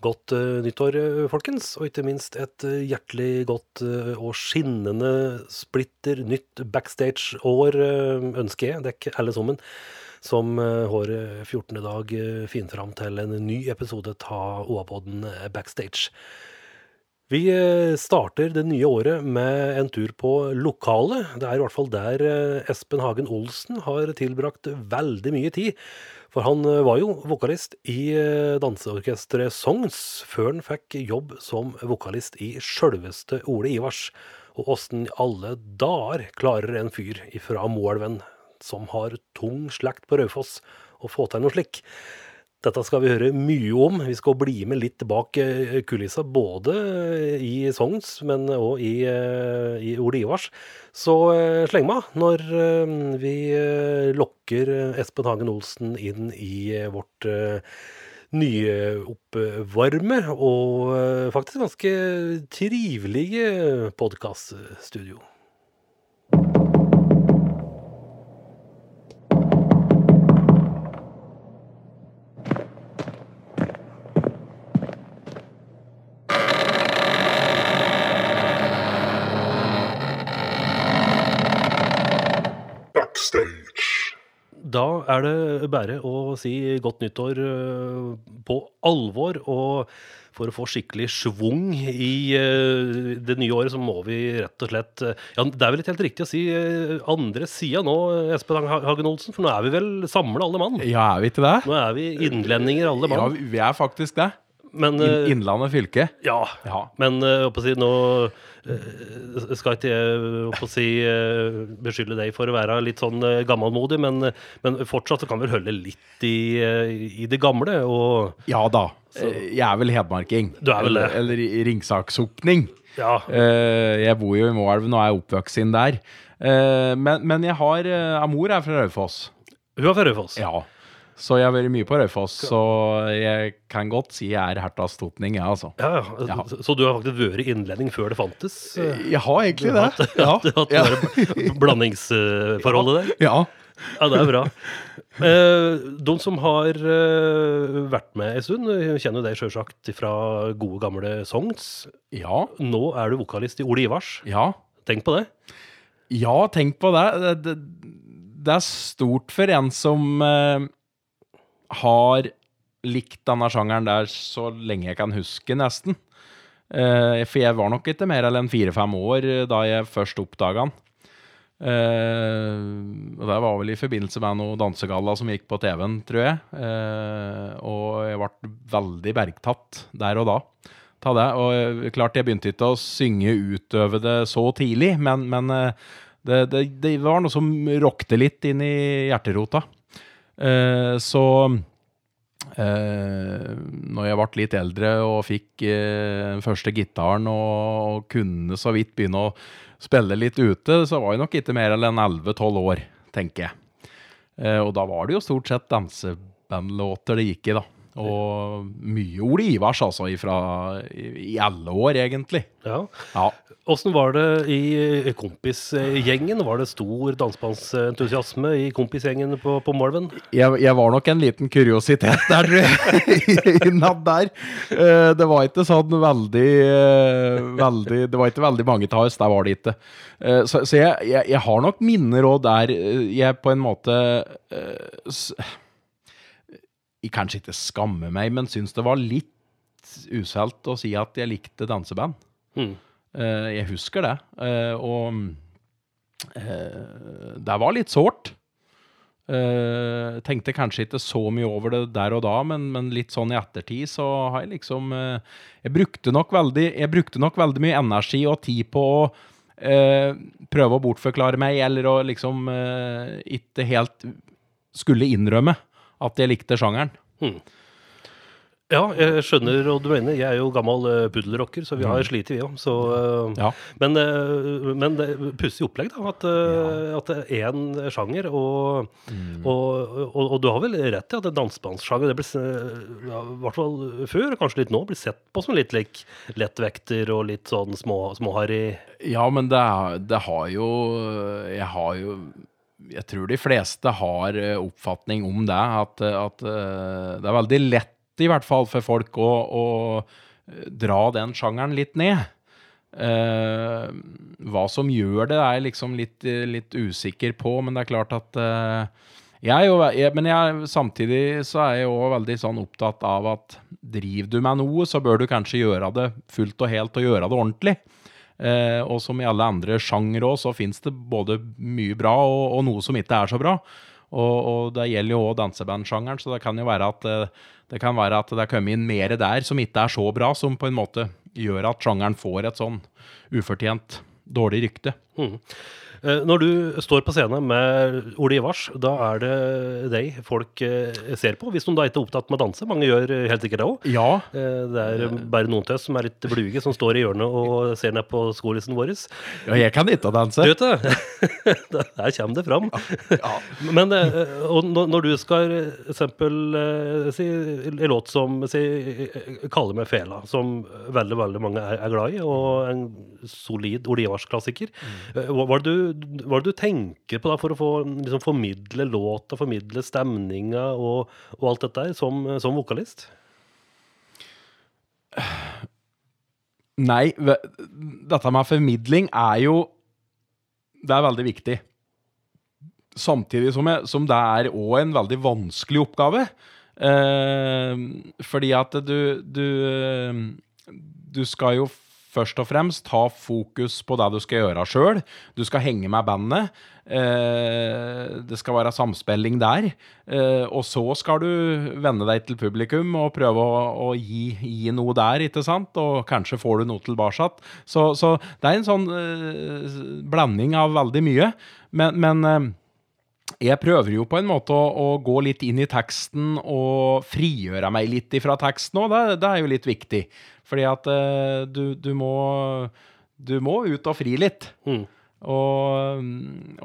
Godt uh, nyttår, folkens, og ikke minst et uh, hjertelig godt og skinnende splitter nytt backstage-år ønsker jeg dere alle sammen, som har 14. dag finner fram til en ny episode av OA-podden Backstage. Vi starter det nye året med en tur på lokalet. Det er i hvert fall der Espen Hagen Olsen har tilbrakt veldig mye tid. For han eh, var jo vokalist i eh, danseorkesteret Songs, før han fikk jobb som vokalist i sjølveste Ole Ivars. Og åssen i alle dager klarer en fyr ifra Moelven, som har tung slekt på Raufoss, å få til noe slik? Dette skal vi høre mye om. Vi skal bli med litt bak eh, kulissa, både i Sogns, men òg i, eh, i Ole Ivars. Så eh, sleng meg når vi lokker Espen Hagen Olsen inn i vårt nyoppvarme og faktisk ganske trivelige podkaststudio. Er det bare å si godt nyttår eh, på alvor. Og for å få skikkelig schwung i eh, det nye året, så må vi rett og slett eh, Ja, det er vel ikke helt riktig å si andre sida nå, Espen Hagen Olsen, for nå er vi vel samla alle mann? Ja, er vi ikke det? Nå er vi innlendinger alle mann. Ja, vi er faktisk det. Men, Innlandet fylke? Ja, ja. men uh, si, nå uh, skal ikke jeg si, uh, beskylde deg for å være litt sånn uh, gammelmodig, men, men, fortsatt så kan vi vel holde litt i, i, det gamle. Og, ja da. Så. Jeg er vel hedmarking. Du er vel det. Eller, eller Ringsaksokning. Ja. jeg bor jo i Moelven og er oppvokst inn der. men, men jeg har Mor er fra Raufoss. Hun er fra Raufoss? Ja. Så jeg har vært mye på Raufoss, så jeg kan godt si jeg er hertas totning, jeg, altså. Ja, ja. Så du har faktisk vært innlending før det fantes? Jeg har egentlig det. Du har hatt, ja. det blandingsforholdet der? Ja. Ja, det er bra. Eh, de som har eh, vært med en stund, kjenner deg sjølsagt fra gode, gamle songs. Ja. Nå er du vokalist i Ole Ivars. Ja. Tenk på det. Ja, tenk på det. Det, det, det er stort for en som eh, har likt denne sjangeren der så lenge jeg kan huske, nesten. Uh, for jeg var nok ikke mer enn fire-fem år eh, da jeg først oppdaga den. Uh, og Det var vel i forbindelse med noe dansegalla som gikk på TV-en, tror jeg. Uh, og jeg ble veldig bergtatt der og da. Ta det. Og klart, jeg begynte ikke å synge utøve det så tidlig, men, men det, det, det, var noe som rokte litt inn i hjerterota. Eh, så eh, når jeg ble litt eldre og fikk eh, den første gitaren og, kunne så vidt begynne å spille litt ute, så var jeg nok ikke mer enn 11-12 år, tenker jeg. og da var det jo stort sett dansebandlåter det gikk i, da. Og mye Ole Ivars, altså, ifra, i, i alle år, egentlig. Ja. ja. Åssen var det i kompisgjengen? Var det stor dansebandsentusiasme i kompisgjengen på, på Molven? Jeg, jeg, var nok en liten kuriositet der, innad der. Eh, det var ikke sånn veldig, eh, veldig Det var ikke veldig mange av oss, der var det ikke. Eh, så, så jeg, jeg, jeg, har nok minner òg der jeg på en måte Jeg kanskje ikke skammer meg, men syns det var litt uselt å si at jeg likte danseband. Mm. Uh, jeg husker det. Uh, og uh, det var litt sårt. Tenkte kanskje ikke så mye over det der og da, men, men litt sånn i ettertid så har jeg liksom jeg, brukte nok veldig, jeg brukte nok veldig mye energi og tid på å prøve å bortforklare meg, eller å liksom ikke helt skulle innrømme at jeg likte sjangeren. Hmm. Ja, jeg skjønner hva du mener. Jeg er jo gammel uh, puddelrocker, så vi har mm. slitt, vi òg. Uh, ja. Men, uh, men det pussig opplegg, da. At, uh, at, det er én sjanger. Og, mm. og, og, og, du har vel rett i at det dansebandssjanger, det blir, ja, hvert fall før, kanskje litt nå, blir sett på som litt like, lettvekter og litt sånn småharry Ja, men det, det har jo Jeg har jo jeg tror de fleste har oppfatning om det. At, at det er veldig lett i hvert fall for folk å, å dra den sjangeren litt ned. Uh, hva som gjør det, er jeg liksom litt, litt, usikker på, men det er klart at uh, jeg jo, jeg, Men jeg, samtidig så er jeg òg veldig sånn opptatt av at driver du med noe, så bør du kanskje gjøre det fullt og helt og gjøre det ordentlig. Uh, og som i alle andre sjangere òg, så fins det både mye bra og, og, noe som ikke er så bra. Og, og det gjelder jo òg dansebandsjangeren, så det kan jo være at det kan være at det er kommet inn mer der som ikke er så bra, som på en måte gjør at sjangeren får et sånn ufortjent dårlig rykte. Mm. Eh, når du står på scenen med Ole Ivars, da er det deg folk eh, ser på. Hvis de da ikke er opptatt med å danse. Mange gjør helt sikkert det òg. Ja. Eh, det er bare noen tøss som er litt bluge, som står i hjørnet og ser ned på skolisen vår. Ja, jeg kan ikke danse. Du vet det. Der kommer det fram. Ja. Men når du skal eksempel si en låt som si, 'Kaller meg fela', som veldig veldig mange er, glad i, og en solid Ole Ivars-klassiker, mm. Hva er det du du tenker på da for å få, liksom, formidle låta, formidle stemninga og, og, alt dette som, som vokalist? Nei, dette med formidling er jo Det er veldig viktig. Samtidig som, jeg, som det er òg en veldig vanskelig oppgave. Eh, fordi at du, du Du skal jo først og fremst ta fokus på det du skal gjøre sjøl. Du skal henge med bandet. Eh, det skal være samspilling der. Eh, og så skal du venne deg til publikum og prøve å, å gi, gi, noe der, ikke sant? Og kanskje får du noe tilbake. Så, så det er en sånn eh, blanding av veldig mye. Men, men jeg prøver jo på en måte å, å, gå litt inn i teksten og frigjøre meg litt ifra teksten òg. Det, det, er jo litt viktig. Fordi at uh, du, du, må Du må ut og fri litt. Mm. Og,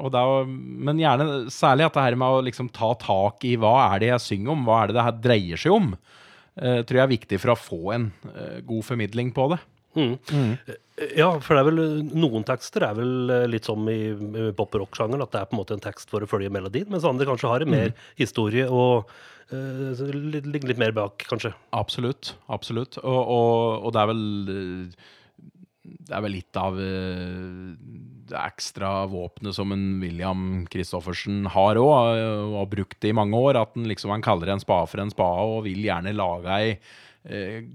og da, men gjerne særlig at det her med å liksom ta tak i hva er det jeg synger om, hva er det det her dreier seg om, uh, tror jeg er viktig for å få en uh, god formidling på det. Mm. Mm. Ja, for det er vel noen tekster er vel litt som i pop-rock-sjangeren, at det er på en måte en tekst for å følge melodien, mens andre kanskje har en mer mm. historie og uh, ligger litt mer bak, kanskje. Absolutt. Absolutt. Og, og, og det er vel det er vel litt av det ekstra våpenet som en William Christoffersen har òg, og har brukt det i mange år. At han liksom han kaller en spade for en spade og vil gjerne lage ei Eh,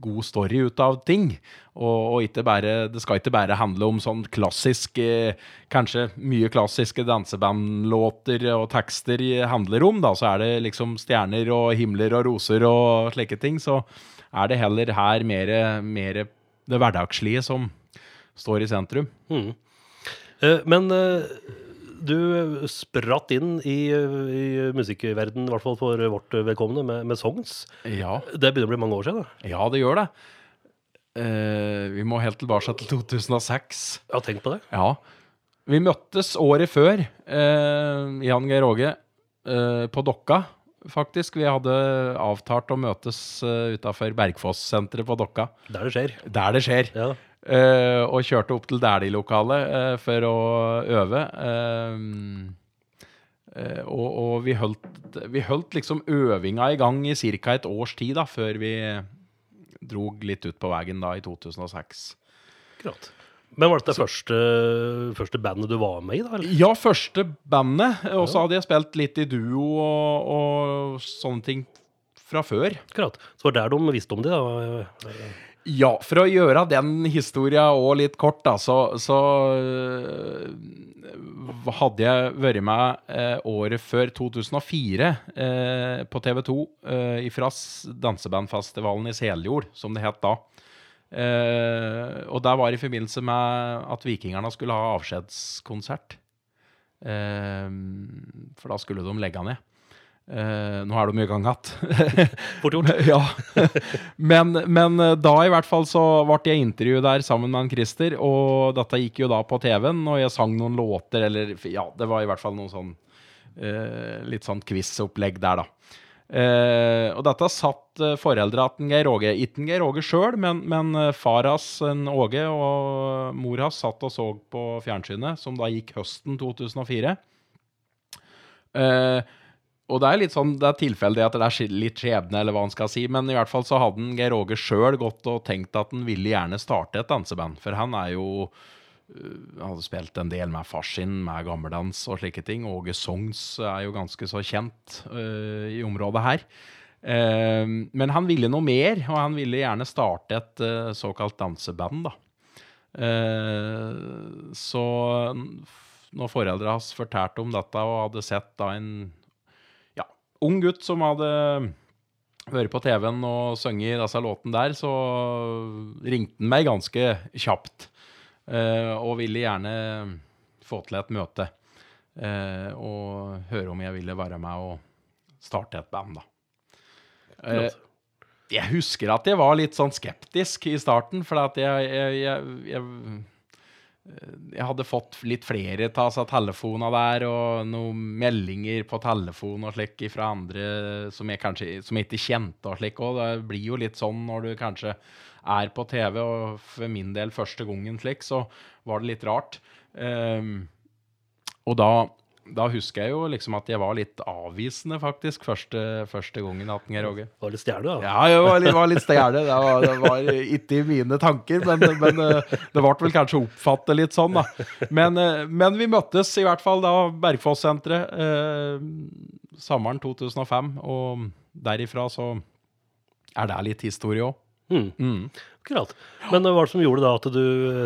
god story ut av ting. Og, og bare, det skal ikke bare handle om sånn klassisk eh, Kanskje mye klassiske dansebandlåter og tekster handler om. Da så er det liksom stjerner og himler og roser og slike ting. Så er det heller her mer, mer det hverdagslige som står i sentrum. Mm. Eh, men du spratt inn i, i musikkverdenen, i hvert fall for vårt vedkommende, med, med songs. Ja. Det begynner å bli mange år siden? Da. Ja, det gjør det. Eh, vi må helt tilbake til 2006. Ja, tenk på det. Ja. Vi møttes året før, eh, Jan Geir Åge, eh, på Dokka. Faktisk. Vi hadde avtalt å møtes uh, utafor Bergfoss-senteret på Dokka. Der det skjer. Der det skjer. Ja. Uh, og kjørte opp til Dæhlie-lokalet uh, for å øve. Uh, og, og vi, holdt, vi holdt liksom øvinga i gang i ca. et års tid da, før vi drog litt ut på veien da i 2006. Akkurat. Men var det det første, første, bandet du var med i? da? Eller? Ja, første bandet. Og så hadde jeg spilt litt i duo og, og sånne ting fra før. Akkurat. Så var det der de visste om det? da? Ja, for å gjøre den historia òg litt kort, da, så, så uh, hadde jeg vært med uh, året før 2004 uh, eh, på TV 2 uh, fra dansebandfestivalen i Seljord, som det het da. og det var i forbindelse med at Vikingerne skulle ha avskjedskonsert. for da skulle de legge ned. Uh, nå er det jo mye gang igjen. Fort gjort. ja. men, men, eh, da i hvert fall så ble jeg intervjuet der sammen med en Christer, og dette gikk jo da på TV-en, og jeg sang noen låter, eller ja, det var i hvert fall noe sånn eh, litt sånn quiz-opplegg der, da. Eh, og dette satt uh, foreldra til Geir Åge. Ikke Geir Åge sjøl, men, men uh, far hans, Åge, og mor hans satt og så på fjernsynet, som da gikk høsten 2004. Uh, og det er litt sånn, det er tilfeldig at det er litt skjebne, eller hva han skal si, men i hvert fall så hadde Geir Åge sjøl gått og tenkt at han ville gjerne starte et danseband. For han er jo Han hadde spilt en del med far sin, med gammeldans og slike ting. Åge Songs er jo ganske så kjent uh, i området her. Uh, men han ville noe mer, og han ville gjerne starte et uh, såkalt danseband, da. så når foreldra hans fortalte om dette og hadde sett da en ung gutt som hadde vært på TV-en og sunget disse låtene der, så ringte han meg ganske kjapt. Uh, og ville gjerne få til et møte. Uh, og høre om jeg ville være med og starte et band, da. Uh, jeg husker at jeg var litt sånn skeptisk i starten, for at jeg, jeg, jeg, jeg jeg hadde fått litt flere ta seg telefoner der, og noen meldinger på telefon og slik fra andre som jeg kanskje som jeg ikke kjente og slik òg. Det blir jo litt sånn når du kanskje er på TV, og for min del første gangen slik, så var det litt rart. Um, og da da husker jeg jo liksom at jeg var litt avvisende, faktisk, første, første gangen. at Geir Åge. Var litt stjerne, da? Ja, jeg var, litt, var litt stjerne. Det var, det var ikke i mine tanker, men, men eh, det ble vel kanskje oppfattet litt sånn, da. Men, eh, men, vi møttes i hvert fall da, Bergfoss-senteret, eh, sommeren 2005. Og derifra så er det litt historie òg. Mm. Mm. Akkurat. Men hva var det som gjorde da at du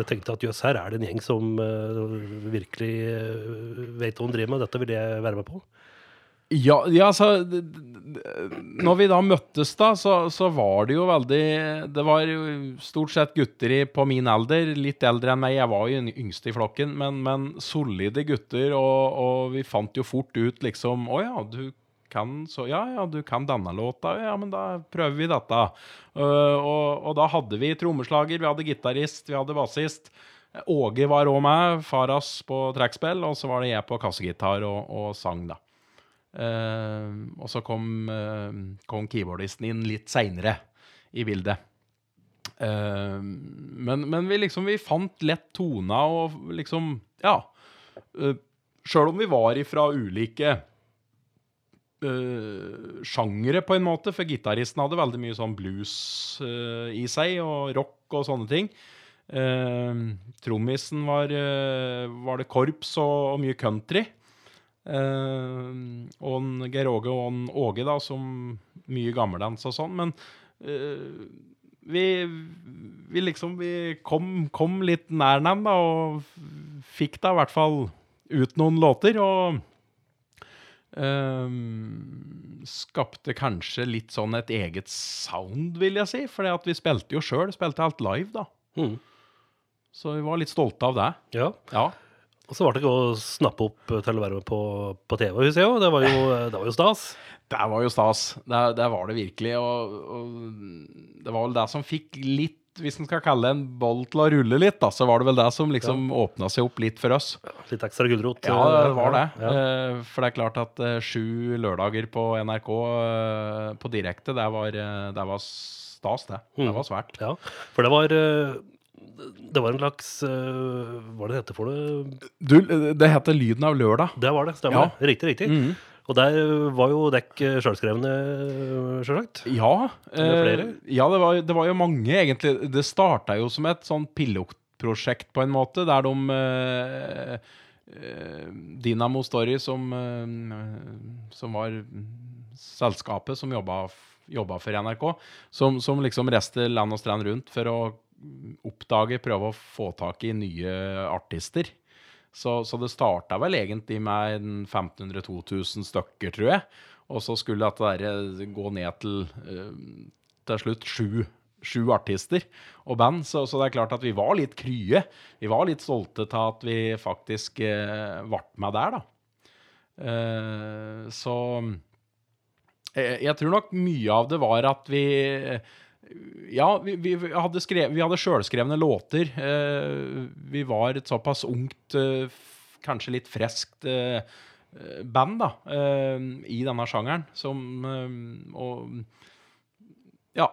tenkte at jøss, her er det en gjeng som uh, virkelig uh, vet hva de driver med, dette vil jeg være med på? Ja, ja altså Når vi da møttes, da, så, så, var det jo veldig Det var jo stort sett gutter i, på min alder, litt eldre enn meg. Jeg var jo den yngste i flokken, men, men solide gutter, og, og, vi fant jo fort ut liksom Å ja, du kan så Ja, ja, du kan denne låta. Ja, men da prøver vi dette. Uh, og, og, da hadde vi trommeslager, vi hadde gitarist, vi hadde bassist. Åge var òg med, Faras på trekkspill, og så var det jeg på kassegitar og, og sang, da. Uh, og så kom, uh, kom keyboardisten inn litt seinere i bildet. Uh, men, men, vi liksom vi fant lett tona og liksom Ja. Uh, Sjøl om vi var ifra ulike uh, sjangere, på en måte. For gitaristen hadde veldig mye sånn blues uh, i seg, og rock og sånne ting. Uh, trommisen var, var, det korps og, og mye country. og Geir Åge og en Åge, da, som mye gammeldans og sånn. Men vi, vi, liksom Vi kom, kom litt nær dem, da, og fikk da i hvert fall ut noen låter. Og Um, skapte kanskje litt sånn et eget sound, vil jeg si. For vi spilte jo sjøl. Spilte alt live, da. Mm. Så vi var litt stolte av det. Ja. ja. Og så var det ikke å snappe opp til å være med på, på TV, husker jeg jo. Det var jo, det var jo stas. Det var jo stas. Det, det var det virkelig. Og, og det var vel det som fikk litt hvis en skal kalle en boll til å rulle litt, da, så var det vel det som liksom ja. åpna seg opp litt for oss. Litt ekstra gulrot? Ja, det var det. Ja. Uh, for det er klart at uh, sju lørdager på NRK uh, på direkte, det var, det var stas, det. Mm. Det var svært. Ja, for det var det var en slags Hva er det heter for det? Du, det heter Lyden av lørdag. Det var det, stemmer. Ja. Riktig, riktig. Mm. Og der var jo dekk sjølskrevne, sjølsagt? Ja. Eh, ja, det var, det var, jo mange, egentlig. Det starta jo som et sånn pilotprosjekt, på en måte, der de eh, eh, Dynamo Story, som, eh, som var selskapet som jobba, jobba for NRK, som, som liksom reiste land og strand rundt for å oppdage, prøve å få tak i nye artister. Så, så det starta vel egentlig med 1500-2000 stykker, tror jeg. Og så skulle dette der gå ned til uh, til slutt sju, sju artister og band. Så, så, det er klart at vi var litt krye. Vi var litt stolte av at vi faktisk eh, ble med der, da. Eh, så jeg, jeg, tror nok mye av det var at vi ja, vi, vi, hadde, skrev, vi hadde sjølskrevne låter. Eh, vi var et såpass ungt, eh, kanskje litt freskt eh, band da, eh, i denne sjangeren. Som Og ja,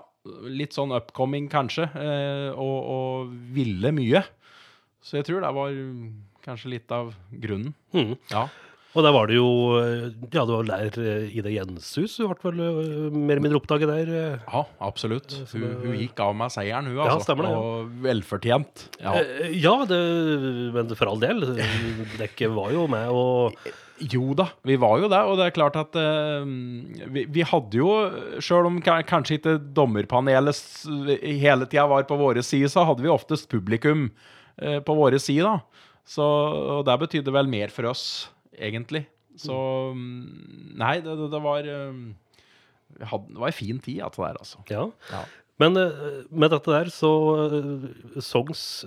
litt sånn upcoming, kanskje. Eh, og, og, ville mye. Så jeg tror det var kanskje litt av grunnen. Mm. Ja. Og der var det jo Ja, det var der eh, Ida Jenshus du ble vel eh, mer eller mindre oppdaget der. eh. Ja, absolutt. Hun, hun gikk av med seieren, hun, Ja, altså. stemmer det, ja. Og velfortjent. Ja. Eh, Ja, det, men for all del. Dekket var jo med og Jo da, vi var jo det, og det er klart at uh, vi, vi hadde jo, sjøl om kanskje ikke dommerpanelet hele tida var på våre side, så hadde vi oftest publikum uh, på våre side, da. Så, og det betydde vel mer for oss, egentlig. Så mm, Nei, det, det, det var hadde, Det var en fin tid, dette der, altså. Ja. Ja. Men eh, med dette der så eh, Songs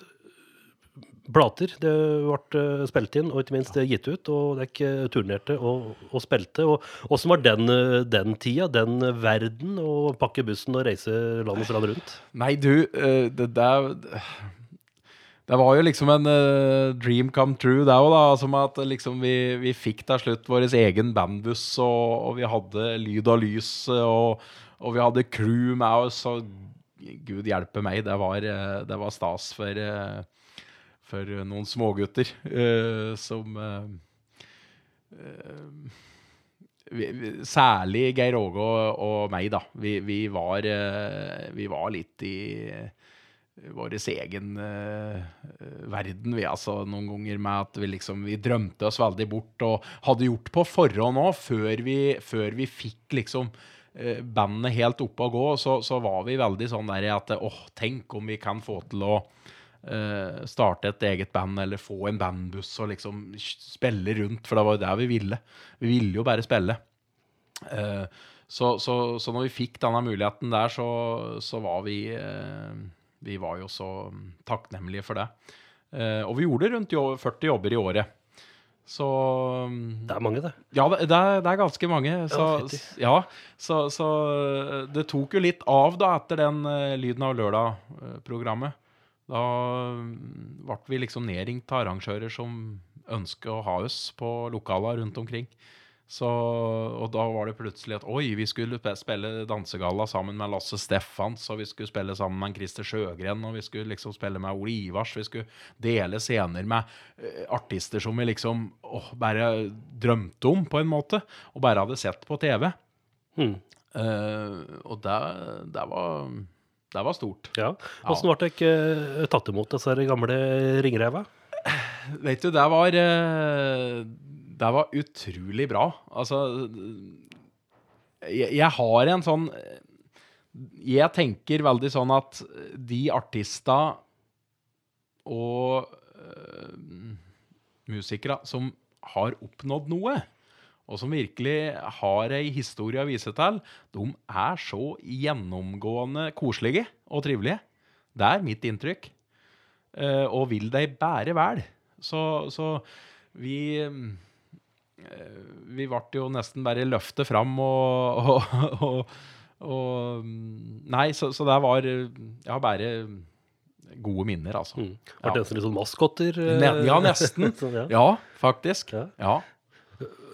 plater det ble eh, spilt inn og ikke minst gitt ut, og dere turnerte og, og spilte. Og Åssen var den, den tida, den verden, å pakke bussen og reise landet strand rundt? Nei, du, det der Det var jo liksom en uh, dream come true, det òg, da. Som at liksom vi, vi fikk til slutt vår egen bandbuss, og, og vi hadde lyd og lys, eh, og, og vi hadde crew med oss, og gud hjelpe meg, det var, eh, det var stas for, eh, for noen smågutter uh, som uh, eh, vi, vi, særlig Geir Åge og, og meg, da. Vi, var, eh, vi var litt i vår egen uh, verden, vi. Altså noen ganger med at vi liksom Vi drømte oss veldig bort og hadde gjort på forhånd òg, før, før vi fikk liksom uh, bandet helt oppe og gå, så, så var vi veldig sånn der at åh, tenk om vi kan få til å uh, starte et eget band eller få en bandbuss og liksom spille rundt, for det var jo det vi ville. Vi ville jo bare spille. Så, så, så når vi fikk denne muligheten der, så, var vi Vi var jo så takknemlige for det. Eh, og vi gjorde rundt 40 jobber i året. Så Det er mange, det. ja, det, er, det er ganske mange. Så, ja, så, så det tok jo litt av da etter den eh, Lyden av lørdag-programmet. Da mm, ble vi liksom nedringt av arrangører som ønsker å ha oss på lokaler rundt omkring. Så, og da var det plutselig at oi, vi skulle spille dansegalla sammen med Lasse Steffans, og vi skulle spille sammen med Christer Sjøgren, og vi skulle liksom spille med Ole Ivars, vi skulle dele scener med eh, artister som vi liksom åh, bare drømte om, på en måte, og bare hadde sett på TV. Hmm. Uh, og det, det, var, det var stort. Ja. Åssen ble dere eh, tatt imot disse gamle ringreva? Vet du, det var Det var utrolig bra. Altså jeg, jeg har en sånn Jeg tenker veldig sånn at de artista og eh, musikere som har oppnådd noe, og som virkelig har ei historie å vise til, de er så gjennomgående koselige og trivelige. Det er mitt inntrykk. Uh, og vil de bære vel. Så, så vi eh, Vi ble jo nesten bare løftet fram og, og, og, og Nei, så, så det var Ja, bare gode minner, altså. Mm. Ble det nesten litt sånn maskotter? eh? Ja, nesten. Sånn, ja. Ja, faktisk. Ja. Ja.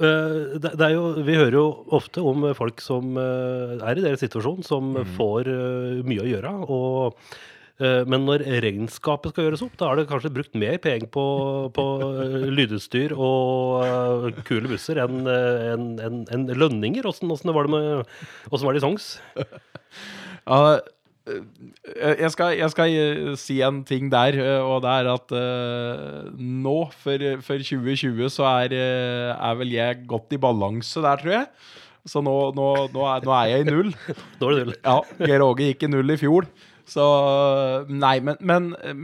Eh, det, det er jo, vi hører jo ofte om folk som eh, er i deres situasjon, som Mm. får eh, mye å gjøre. Og, eh, men når regnskapet skal gjøres opp, da er det kanskje brukt mer penger på, på eh, lydutstyr og eh, kule busser enn en, en, enn lønninger. Åssen var det med var det i Songs? Ja, eh, jeg, skal, jeg skal eh, si en ting der, eh, og det er at eh, nå, for, for 2020, så er, eh, er vel jeg godt i balanse der, tror jeg. Så nå, nå, nå, er, nå er jeg i null. Nå er det null. Ja, Geir Åge gikk i null i fjor. Så Nei, men, men eh,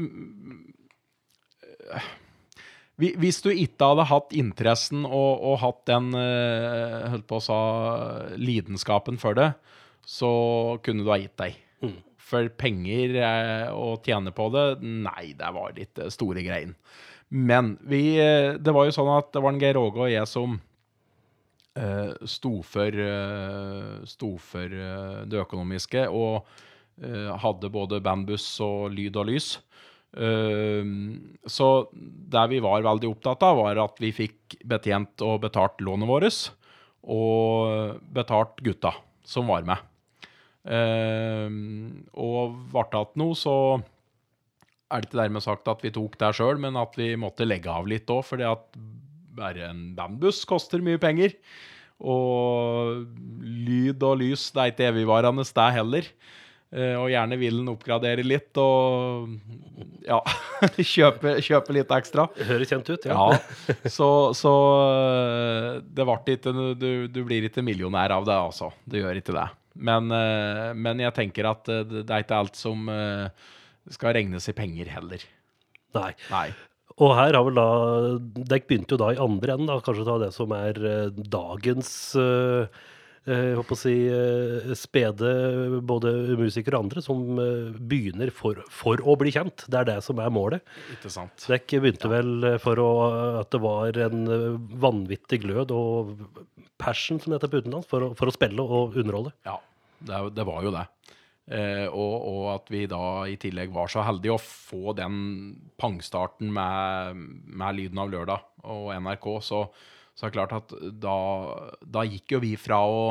Hvis du ikke hadde hatt interessen og, og hatt den eh, holdt på å sa, lidenskapen for det, så kunne du ha gitt deg. For penger eh, å tjene på det, nei, det var litt store greien. Men vi, det var jo sånn at det var en Geir Åge og jeg som sto for, sto for det økonomiske, og hadde både bandbuss og lyd og lys. Eh, så det vi var veldig opptatt av, var at vi fikk betjent og betalt lånet vårt, og betalt gutta som var med. Eh, og ble det igjen noe, så er det ikke dermed sagt at vi tok det sjøl, men at vi måtte legge av litt òg, fordi at bare en bandbuss koster mye penger. Og lyd og lys, det er ikke evigvarende, det heller. Eh, og gjerne vil den oppgradere litt og ja, kjøpe, kjøpe, litt ekstra. Høres kjent ut, ja. ja så, så, eh, det ble ikke du, du, blir ikke millionær av det, altså. Du gjør ikke det. Men, eh, men jeg tenker at det er ikke alt som skal regnes i penger heller. Nei. Nei. Og her har vel da Dere begynte jo da i andre enden, da, kanskje ta det som er dagens uh, jeg håper å si, eh, spede både musikere og andre som eh, begynner for, for, å bli kjent. Det er det som er målet. Ikke sant. Dekk begynte ja. vel for å, at det var en vanvittig glød og passion, som heter på utenlands, for, for, å spille og underholde. Ja, det, det var jo det. Eh, og, og, at vi da i tillegg var så heldige å få den pangstarten med, med Lyden av lørdag og NRK. så så det er klart at da, da gikk jo vi fra å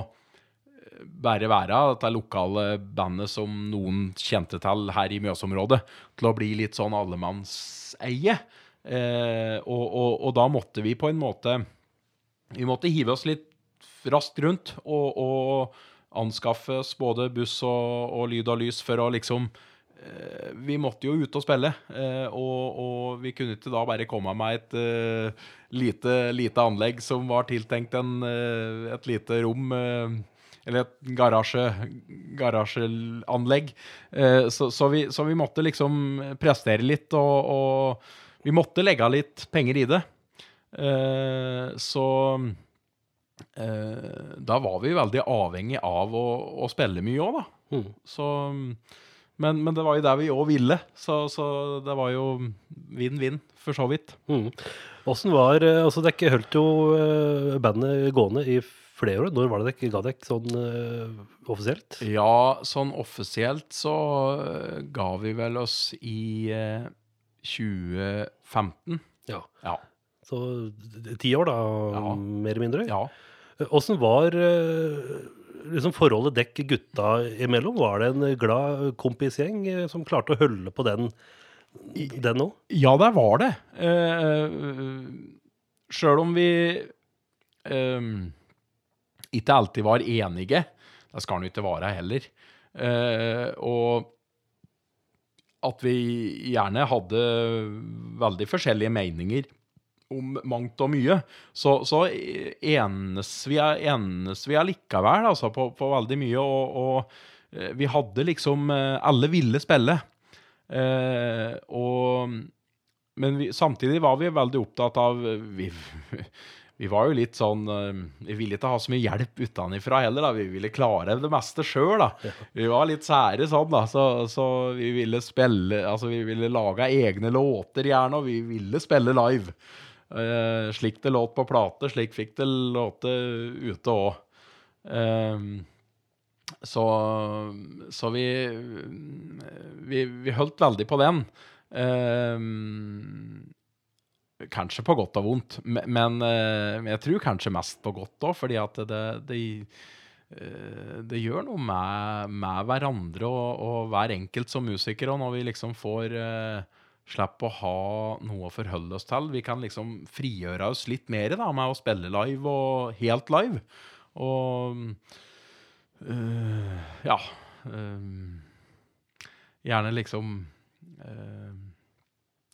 bære bare være dette lokale bandet som noen kjente til her i Mjøsområdet, til å bli litt sånn allemannseie. Eh, og, og, og, da måtte vi på en måte Vi måtte hive oss litt raskt rundt og, og anskaffe oss både buss og, lyd og lys for å liksom Eh, vi måtte jo ut og spille, eh, og, og, vi kunne ikke da bare komme med et uh, lite, lite, anlegg som var tiltenkt en, uh, et lite rom, uh, eller et garasje, garasjeanlegg. Så, så, vi, så, vi, måtte liksom prestere litt, og, og vi måtte legge litt penger i det. Så da var vi veldig avhengig av å, å spille mye òg, da. Mm. Så men, men, det var jo der vi òg ville, så, så, det var jo vinn-vinn, for så vidt. Mm. Var eh, Altså, dere holdt jo uh, bandet gående i flere år. Når var det dere ga dere sånn uh, offisielt? Ja, sånn offisielt så uh, ga vi vel oss i 2015. Ja. ja. Så ti år, da, ja. mer eller mindre? Ja. Åssen var liksom forholdet dekk gutta imellom? Var det en glad kompisgjeng eh, som klarte å holde på den den òg? Ja, det var det. Uh, Sjøl om vi uh, ikke alltid var enige. Det skal han ikke være heller. Uh, og at vi gjerne hadde veldig forskjellige meninger om mangt og mye, så, så enes, vi, enes vi allikevel altså, på, på, veldig mye. Og, og eh, vi hadde liksom eh, Alle ville spille. Eh, og, men vi, samtidig var vi veldig opptatt av vi, vi var jo litt sånn eh, Vi ville ikke ha så mye hjelp utenfra heller. da, Vi ville klare det meste sjøl. Vi var litt sære sånn, da. Så, så, vi ville spille Altså, vi ville lage egne låter gjerne, og vi ville spille live. Uh, slik det låt på plate, slik fikk det låte ute òg. Uh, ehm, så, så vi, vi, vi holdt veldig på den. Uh, kanskje på godt og vondt, men, men eh, jeg tror kanskje mest på godt òg, fordi at det, det, det gjør noe med, med hverandre og, og, hver enkelt som musiker. Og når vi liksom får slipper å ha noe å forholde oss til. Vi kan liksom frigjøre oss litt mer da, med å spille live og helt live. Og øh, ja øh, Gjerne liksom øh,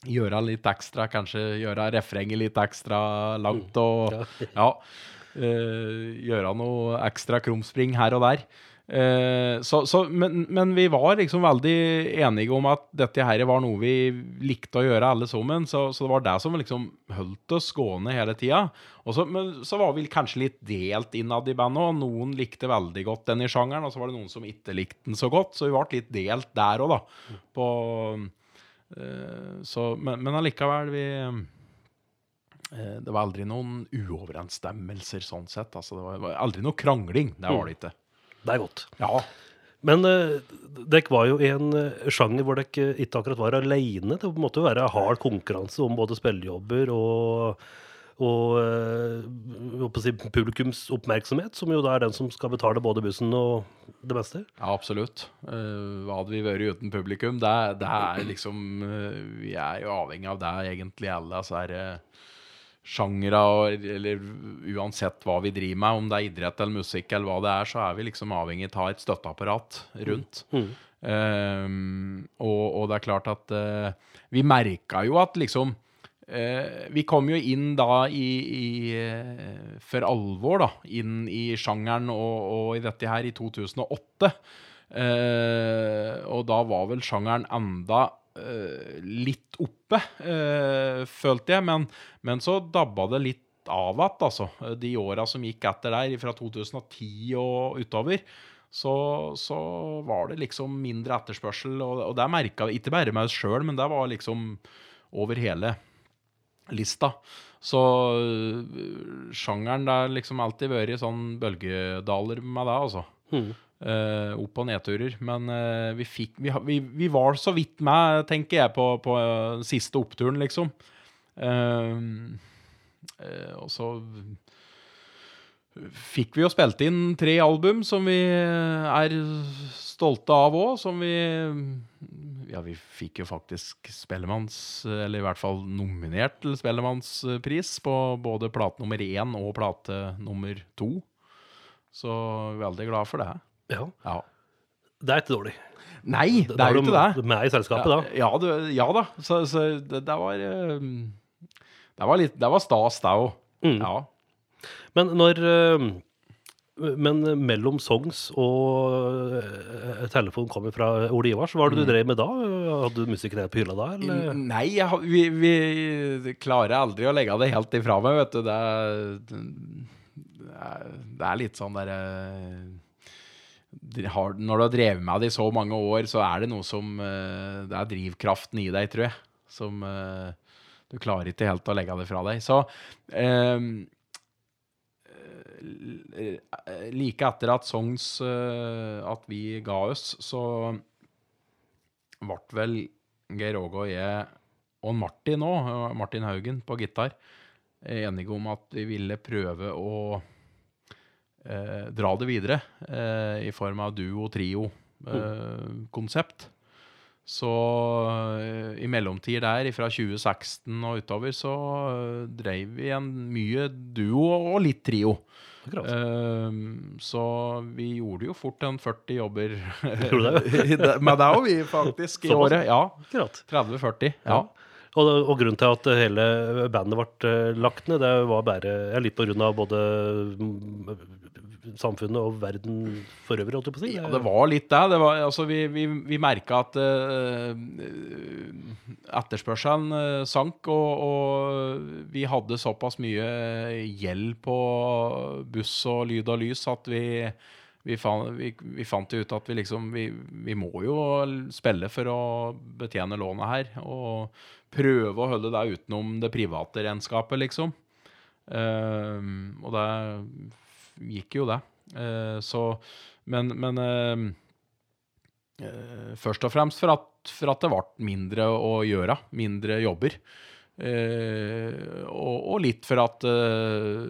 gjøre litt ekstra, kanskje gjøre refrenget litt ekstra langt og ja, gjøre noe ekstra krumspring her og der. Eh, så, så, men, men, vi var liksom veldig enige om at dette her var noe vi likte å gjøre alle sammen. Så, så det var det som liksom holdt oss gående hele tida. Men så var vi kanskje litt delt innad i bandet, og noen likte veldig godt den i sjangeren, og så var det noen som ikke likte den så godt. Så vi ble litt delt der òg, da. På, uh, så, men, men allikevel, vi uh, Det var aldri noen uoverensstemmelser sånn sett. Altså, det var aldri noe krangling. Det var det ikke. Det er godt. Ja. Men uh, dere var jo i en uh, sjanger hvor dere ikke akkurat var aleine. Det måtte jo være hard konkurranse om både spillejobber og, og uh, si, publikums oppmerksomhet, som jo da er den som skal betale både bussen og det meste. Ja, absolutt. Uh, hva hadde vi vært uten publikum? Det, det er liksom Vi er jo avhengig av det, egentlig, alle. Altså er sjangere, eller uansett hva vi driver med, om det er idrett eller musikk eller hva det er, så er vi liksom avhengig av et støtteapparat rundt. Mm. Um, og, og, det er klart at uh, vi merka jo at liksom uh, Vi kom jo inn da i, i uh, For alvor, da, inn i sjangeren og, og, i dette her i 2008. og da var vel sjangeren enda litt oppe, uh, følte jeg. Men, men, så dabba det litt av igjen, altså. De åra som gikk etter der, fra 2010 og utover. Så, så var det liksom mindre etterspørsel, og, og det merka vi ikke bare med oss sjøl, men det var liksom over hele lista. Så sjangeren det har liksom alltid vært sånn bølgedaler med det, altså. Mm. Uh, opp- og nedturer. Men uh, vi, fikk, vi, vi, vi, var så vidt med, tenker jeg, på, på uh, siste oppturen, liksom. og så fikk vi jo spilt inn tre album som vi er stolte av òg. Som vi Ja, vi fikk jo faktisk Spellemanns Eller i hvert fall nominert til Spellemannspris på både plate nummer én og plate nummer to. Så veldig glad for det. Ja. ja. Det er ikke dårlig. Nei, det er jo ikke det. Du er med i selskapet da? Ja, du, ja da. Så, så det, det, var ehm, Det var litt Det var stas, det òg. Mm. Ja. Men når ehm, men mellom songs og uh, telefonen kommer fra Ole Ivars, hva var det du mm. drev med da? Hadde du musikken på hylla da? Eller? Nei, jeg, vi, vi, klarer aldri å legge det helt ifra meg, vet du. Det, det, det er litt sånn derre har, når du har drevet med det i så mange år, så er det noe som uh, Det er drivkraften i deg, tror jeg, som uh, Du klarer ikke helt å legge det fra deg. Så uh, Like etter at Songs At vi ga oss, så ble vel Geir Åge og jeg og Martin òg, Martin Haugen på gitar, enige om at vi ville prøve å eh, dra det videre eh, i form av duo-trio-konsept. Eh, så eh, i mellomtid der, fra 2016 og utover, så uh, dreiv vi en mye duo og litt trio. Uh, så vi gjorde jo fort en 40 jobber med deg òg, vi faktisk, i året. Ja. 30-40. ja. Og, og, grunnen til at hele bandet ble lagt ned, det var bare litt på grunn av både samfunnet og verden for øvrig, holdt jeg på å si? Ja, det var litt det. det var, altså, vi vi, vi merka at uh, etterspørselen uh, sank, og, og, vi hadde såpass mye gjeld på buss og lyd og lys at vi vi fant, vi, vi fant ut at vi liksom vi, vi, må jo spille for å betjene lånet her. Og prøve å holde det utenom det private regnskapet, liksom. Uh, og det gikk jo det. Uh, så Men, men uh, først og fremst for at, for at det ble mindre å gjøre. Mindre jobber. Og, og, litt for at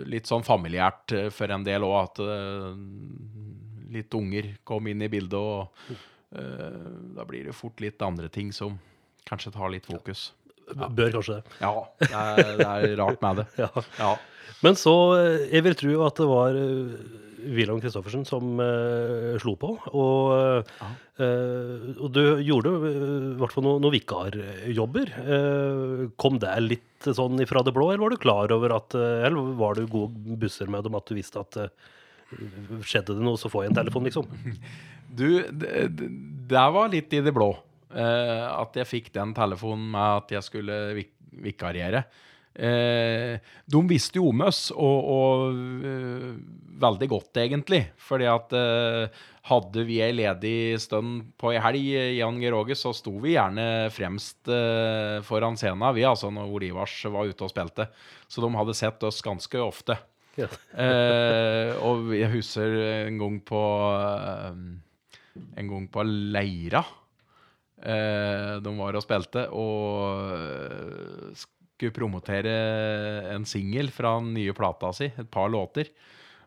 Litt sånn familiært for en del òg, at litt unger kom inn i bildet, og da blir det fort litt andre ting som kanskje tar litt fokus. Bør kanskje det. Ja, det er, det er rart med det. ja. ja. Men så eh, Jeg vil tro at det var eh, Wilhelm Christoffersen som uh, slo på. Og, uh, og, du gjorde i hvert fall noen, noe vikarjobber. Uh, kom det litt sånn ifra det blå, eller var du klar over at Eller var du gode busser med dem at du visste at skjedde det noe, så får jeg en telefon, liksom? Du, det, det var litt i det blå. At jeg fikk den telefonen med at jeg skulle vik vikariere. Eh, de visste jo om oss, og, og uh, veldig godt, egentlig. Fordi at uh, hadde vi ei ledig stund på ei helg, Jan George, så sto vi gjerne fremst uh, foran scenen, vi, altså, når Olivars var ute og spilte. Så de hadde sett oss ganske ofte. Ja. og jeg husker en gang på En gang på Leira. De var og spilte, og skulle promotere en singel fra den nye plata si, et par låter.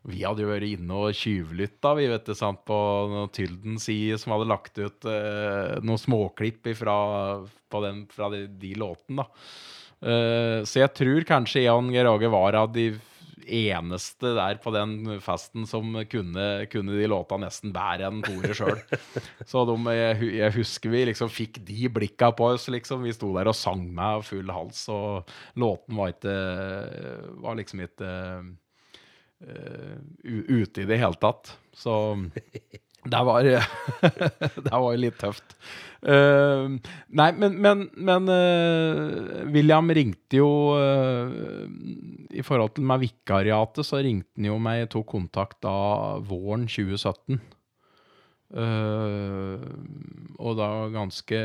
Vi hadde jo vært inne og tjuvlytta vi vet det sant, på Tylden side, som hadde lagt ut eh, noen småklipp ifra, den, fra de, de låtene. da. Uh, så jeg tror kanskje Jan Geir Åge var av de eneste der på den festen som kunne, kunne de låta nesten bedre enn Tore sjøl. Så de, jeg, jeg, husker vi liksom fikk de blikka på oss, liksom. Vi sto der og sang med full hals, og låten var ikke Var liksom ikke uh, ute i det hele tatt. Så det var, det var litt tøft. Uh, nei, men, men, men uh, William ringte jo uh, I forhold til meg vikariatet, så ringte han jo meg, tok kontakt da våren 2017. og da ganske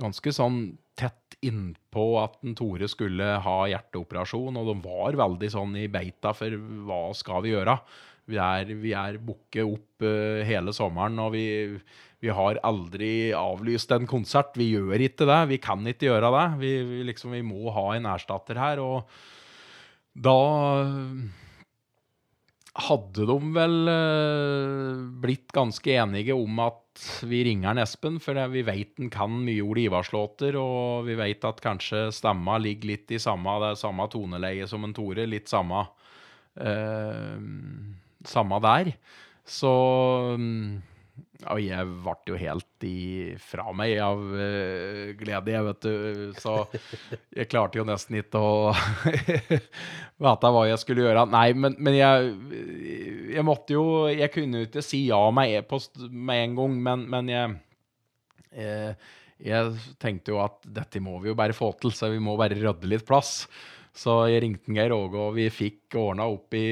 Ganske sånn tett innpå at en Tore skulle ha hjerteoperasjon, og de var veldig sånn i beita for hva skal vi gjøre? Vi er, vi er booket opp uh, hele sommeren, og vi, vi, har aldri avlyst en konsert. Vi gjør ikke det. Vi kan ikke gjøre det. Vi, vi, liksom, må ha en erstatter her. Og da hadde de vel uh, blitt ganske enige om at vi ringer en Espen, for vi vet han kan mye Ole Ivars-låter, og vi vet at kanskje stemma ligger litt i samme, det samme toneleie som en Tore. Litt samme uh, samme der. Så mm, og jeg ble jo helt ifra meg av uh, glede, jeg, vet du. Så jeg klarte jo nesten ikke å vite hva jeg skulle gjøre. Nei, men, men jeg, jeg, måtte jo Jeg kunne ikke si ja med e-post med en gang, men, men jeg, jeg, eh, jeg tenkte jo at dette må vi jo bare få til, så vi må bare rydde litt plass. Så jeg ringte Geir Åge, og vi fikk ordna opp i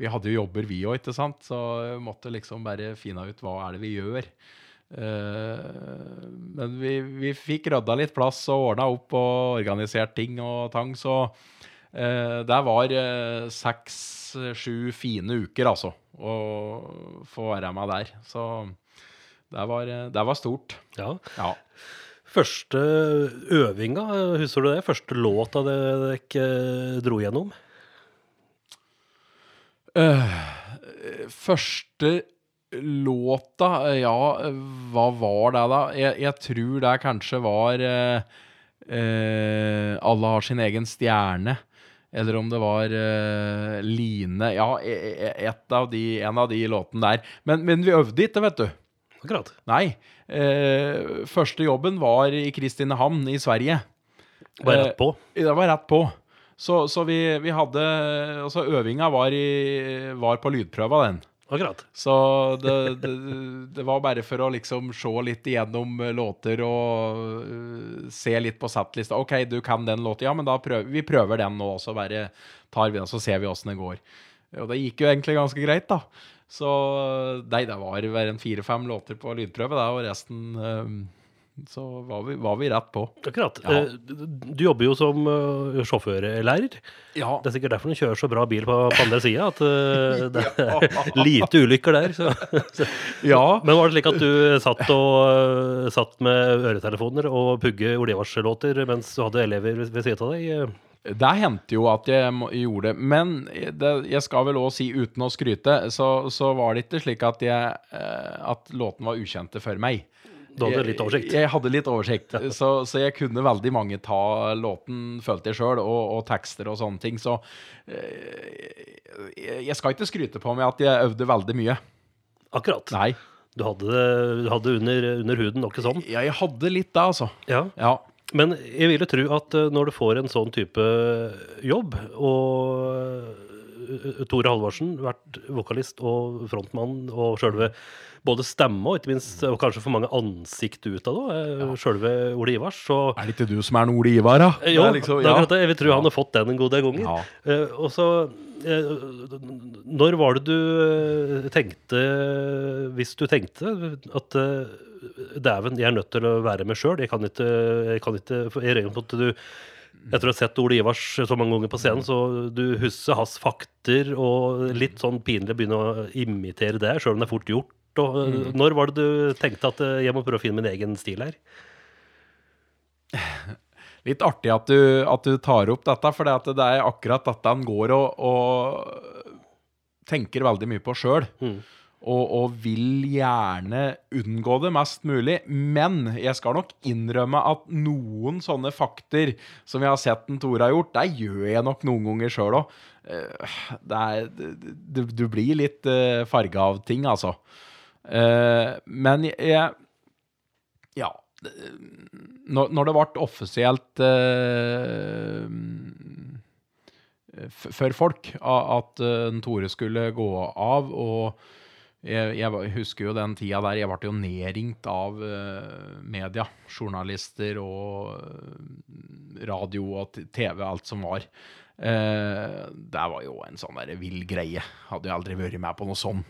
Vi hadde jo jobber, vi òg, ikke sant? Så jeg måtte liksom bare finne ut hva er det vi gjør. Uh, men vi, vi fikk rydda litt plass og ordna opp og organisert ting og tang, så uh, det var seks-sju fine uker, altså, å få være med der. Så det var, det var stort. Ja. ja. Første øvinga, husker du det? Første låta dere dro gjennom? Uh, første låta, ja, hva var det, da? Jeg, jeg tror det kanskje var uh, uh, Alle har sin egen stjerne. Eller om det var Line Ja, e, e, av de, en av de låtene der. Men, men vi øvde ikke, vet du. Akkurat. Nei. Eh, første jobben var i Kristinehamn i Sverige. Var rett på? Eh, det var rett på. Så, så vi, vi, hadde Altså, øvinga var, i, var på lydprøva, den. Akkurat. Så det, det, det, var bare for å liksom se litt igjennom låter og uh, se litt på settlista. OK, du kan den låta. Ja, men da prøver vi prøver den nå, så bare tar vi den, så ser vi åssen det går. Og det gikk jo egentlig ganske greit, da. Så nei, det var vel en fire-fem låter på lydprøve, da, og resten um, så var vi, var vi, rett på. Akkurat. Ja. Eh, du jobber jo som uh, sjåførlærer. Ja. Det er sikkert derfor du kjører så bra bil på, på andre sida, at det er lite ulykker der. Så. Ja. Men var det slik at du satt, og, satt med øretelefoner og pugge Olivars-låter mens du hadde elever ved siden av deg? Det hendte jo at jeg gjorde det. Men det, jeg skal vel òg si, uten å skryte, så, så, var det ikke slik at, jeg, eh, at låten var ukjente for meg. Du hadde litt oversikt? Jeg, jeg hadde litt oversikt. så, så, jeg kunne veldig mange ta låten, følte jeg sjøl, og, og, tekster og sånne ting. Så eh, jeg skal ikke skryte på meg at jeg øvde veldig mye. Akkurat. Nei. Du hadde det under, under, huden, noe sånn? Ja, jeg hadde litt det, altså. Ja. ja. Men jeg ville tro at eh, når du får en sånn type jobb, og eh, Tore Halvorsen, vært vokalist og frontmann og sjølve både stemme og ikke minst, og kanskje for mange ansikt ut av det, ja. sjølve Ole Ivars. Så, er det ikke du som er Ole Ivar, da? Jo, liksom, ja. det jeg vil tro han har fått den en god del ganger. Ja. Uh, og så uh, Når var det du tenkte, hvis du tenkte, at uh, dæven, jeg er nødt til å være med sjøl. Jeg kan ikke, jeg kan ikke jeg regner på at du etter å ha sett Ole Ivars så mange ganger på scenen, så du husker hans fakter, og litt sånn pinlig begynne å imitere det, sjøl om det er fort gjort. Og, mm. Når var det du tenkte at eh, jeg må prøve å finne min egen stil her? Litt artig at du, at du tar opp dette, for det er akkurat dette han går og, og tenker veldig mye på sjøl. Mm. Og, og, vil gjerne unngå det mest mulig. Men jeg skal nok innrømme at noen sånne fakter som jeg har sett en Tore har gjort, det gjør jeg nok noen ganger sjøl òg. Eh, du, blir litt uh, farga av ting, altså. Uh, men jeg Ja. Når, det ble offisielt for folk at Tore skulle gå av, og jeg, husker jo den tida der jeg ble jo nedringt av uh, media, journalister og uh, radio og TV, alt som var. Uh, det var jo en sånn der vill greie. Hadde jo aldri vært med på noe sånn.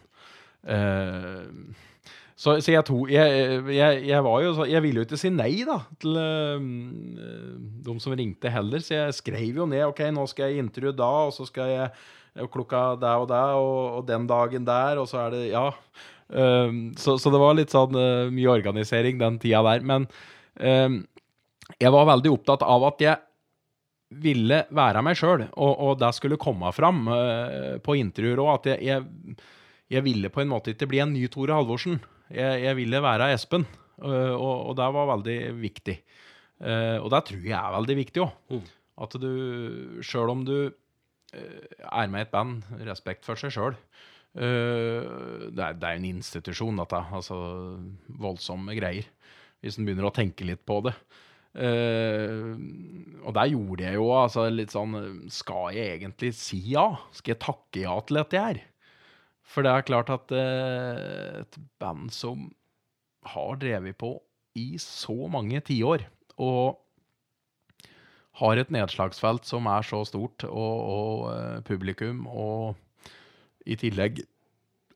så, så jeg, to, jeg, jeg, var jo Jeg ville jo ikke si nei da til de som ringte heller, så jeg skrev jo ned OK, nå skal jeg intervjue da, og så skal jeg og klokka der og der, og, og, den dagen der, og så er det Ja. Um, så, så, det var litt sånn uh, mye organisering den tida der. Men um, jeg var veldig opptatt av at jeg ville være meg sjøl, og, og, det skulle komme fram uh, på intervjuer òg. At jeg, jeg, jeg, ville på en måte ikke bli en ny Tore Halvorsen. Jeg, jeg ville være Espen, uh, og, og, det var veldig viktig. og det tror jeg er veldig viktig òg. Mm. At du, sjøl om du er med i et band, respekt for seg sjøl. Uh, det, er, er en institusjon, dette. Altså voldsomme greier. Hvis en begynner å tenke litt på det. Uh, og der gjorde jeg jo altså litt sånn Skal jeg egentlig si ja? Skal jeg takke ja til dette her? For det er klart at et band som har drevet på i så mange tiår, og har et nedslagsfelt som er så stort, og, og uh, publikum, og i tillegg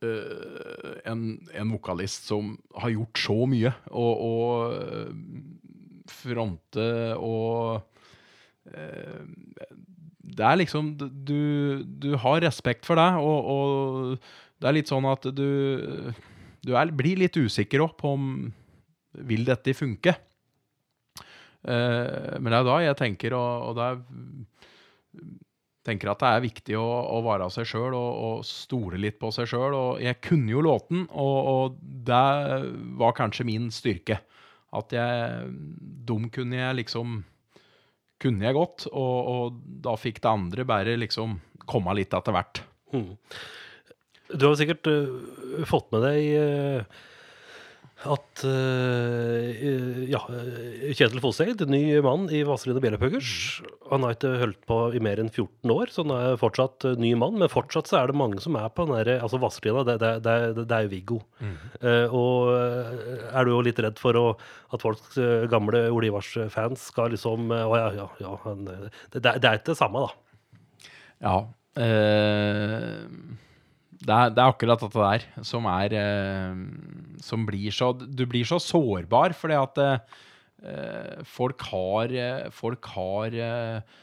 uh, en, en, vokalist som har gjort så mye, og, og uh, fronte og Det er liksom du, du, har respekt for det, og, og, det er litt sånn at du, du er, blir litt usikker på om vil dette funke. Eh, men det er da jeg tenker, og, og da tenker at det er viktig å, å være seg sjøl og, og, stole litt på seg sjøl. Jeg kunne jo låten, og, og, det var kanskje min styrke. At jeg Dum kunne jeg liksom Kunne jeg godt, og, og da fikk det andre bare liksom komme litt etter hvert. Mm. Du har sikkert uh, fått med deg uh at uh, ja, Kjetil Fosseid, ny mann i Vazelina Bjellepøggers, han har ikke holdt på i mer enn 14 år, så han er fortsatt uh, ny mann. Men fortsatt så er det mange som er på den derre Altså, Vazelina, det, det, det, det, er jo Viggo. Mm. Uh, og er du jo litt redd for å, at folks gamle Olivars-fans skal liksom Å ja, ja, ja han, det, er ikke det samme, da. Ja. Uh det er, det er, akkurat dette der som er eh, Som blir så Du blir så sårbar fordi at eh, folk har Folk har eh,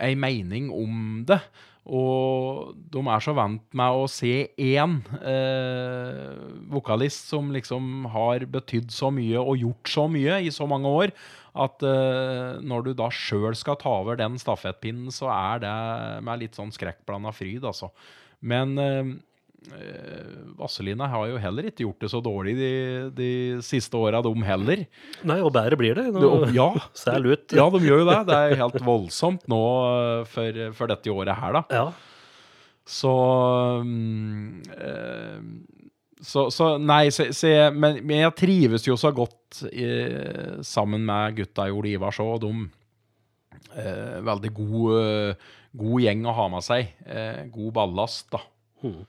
ei mening om det. Og de er så vant med å se én eh, vokalist som liksom har betydd så mye og gjort så mye i så mange år, at eh, når du da sjøl skal ta over den stafettpinnen, så er det med litt sånn skrekkblanda fryd, altså. Men eh, eh, Vazelina har jo heller ikke gjort det så dårlig de, de siste åra, de heller. Nei, og bedre blir det. Nå, det ja, sel ut. ja, de gjør jo det. Det er helt voldsomt nå eh, for, for dette året her, da. Ja. Så så, så, nei, se, se, men, men, jeg trives jo så godt i, sammen med gutta i Ole Ivars òg. De eh, veldig god, eh, god, gjeng å ha med seg. Eh, god ballast, da. Hmm.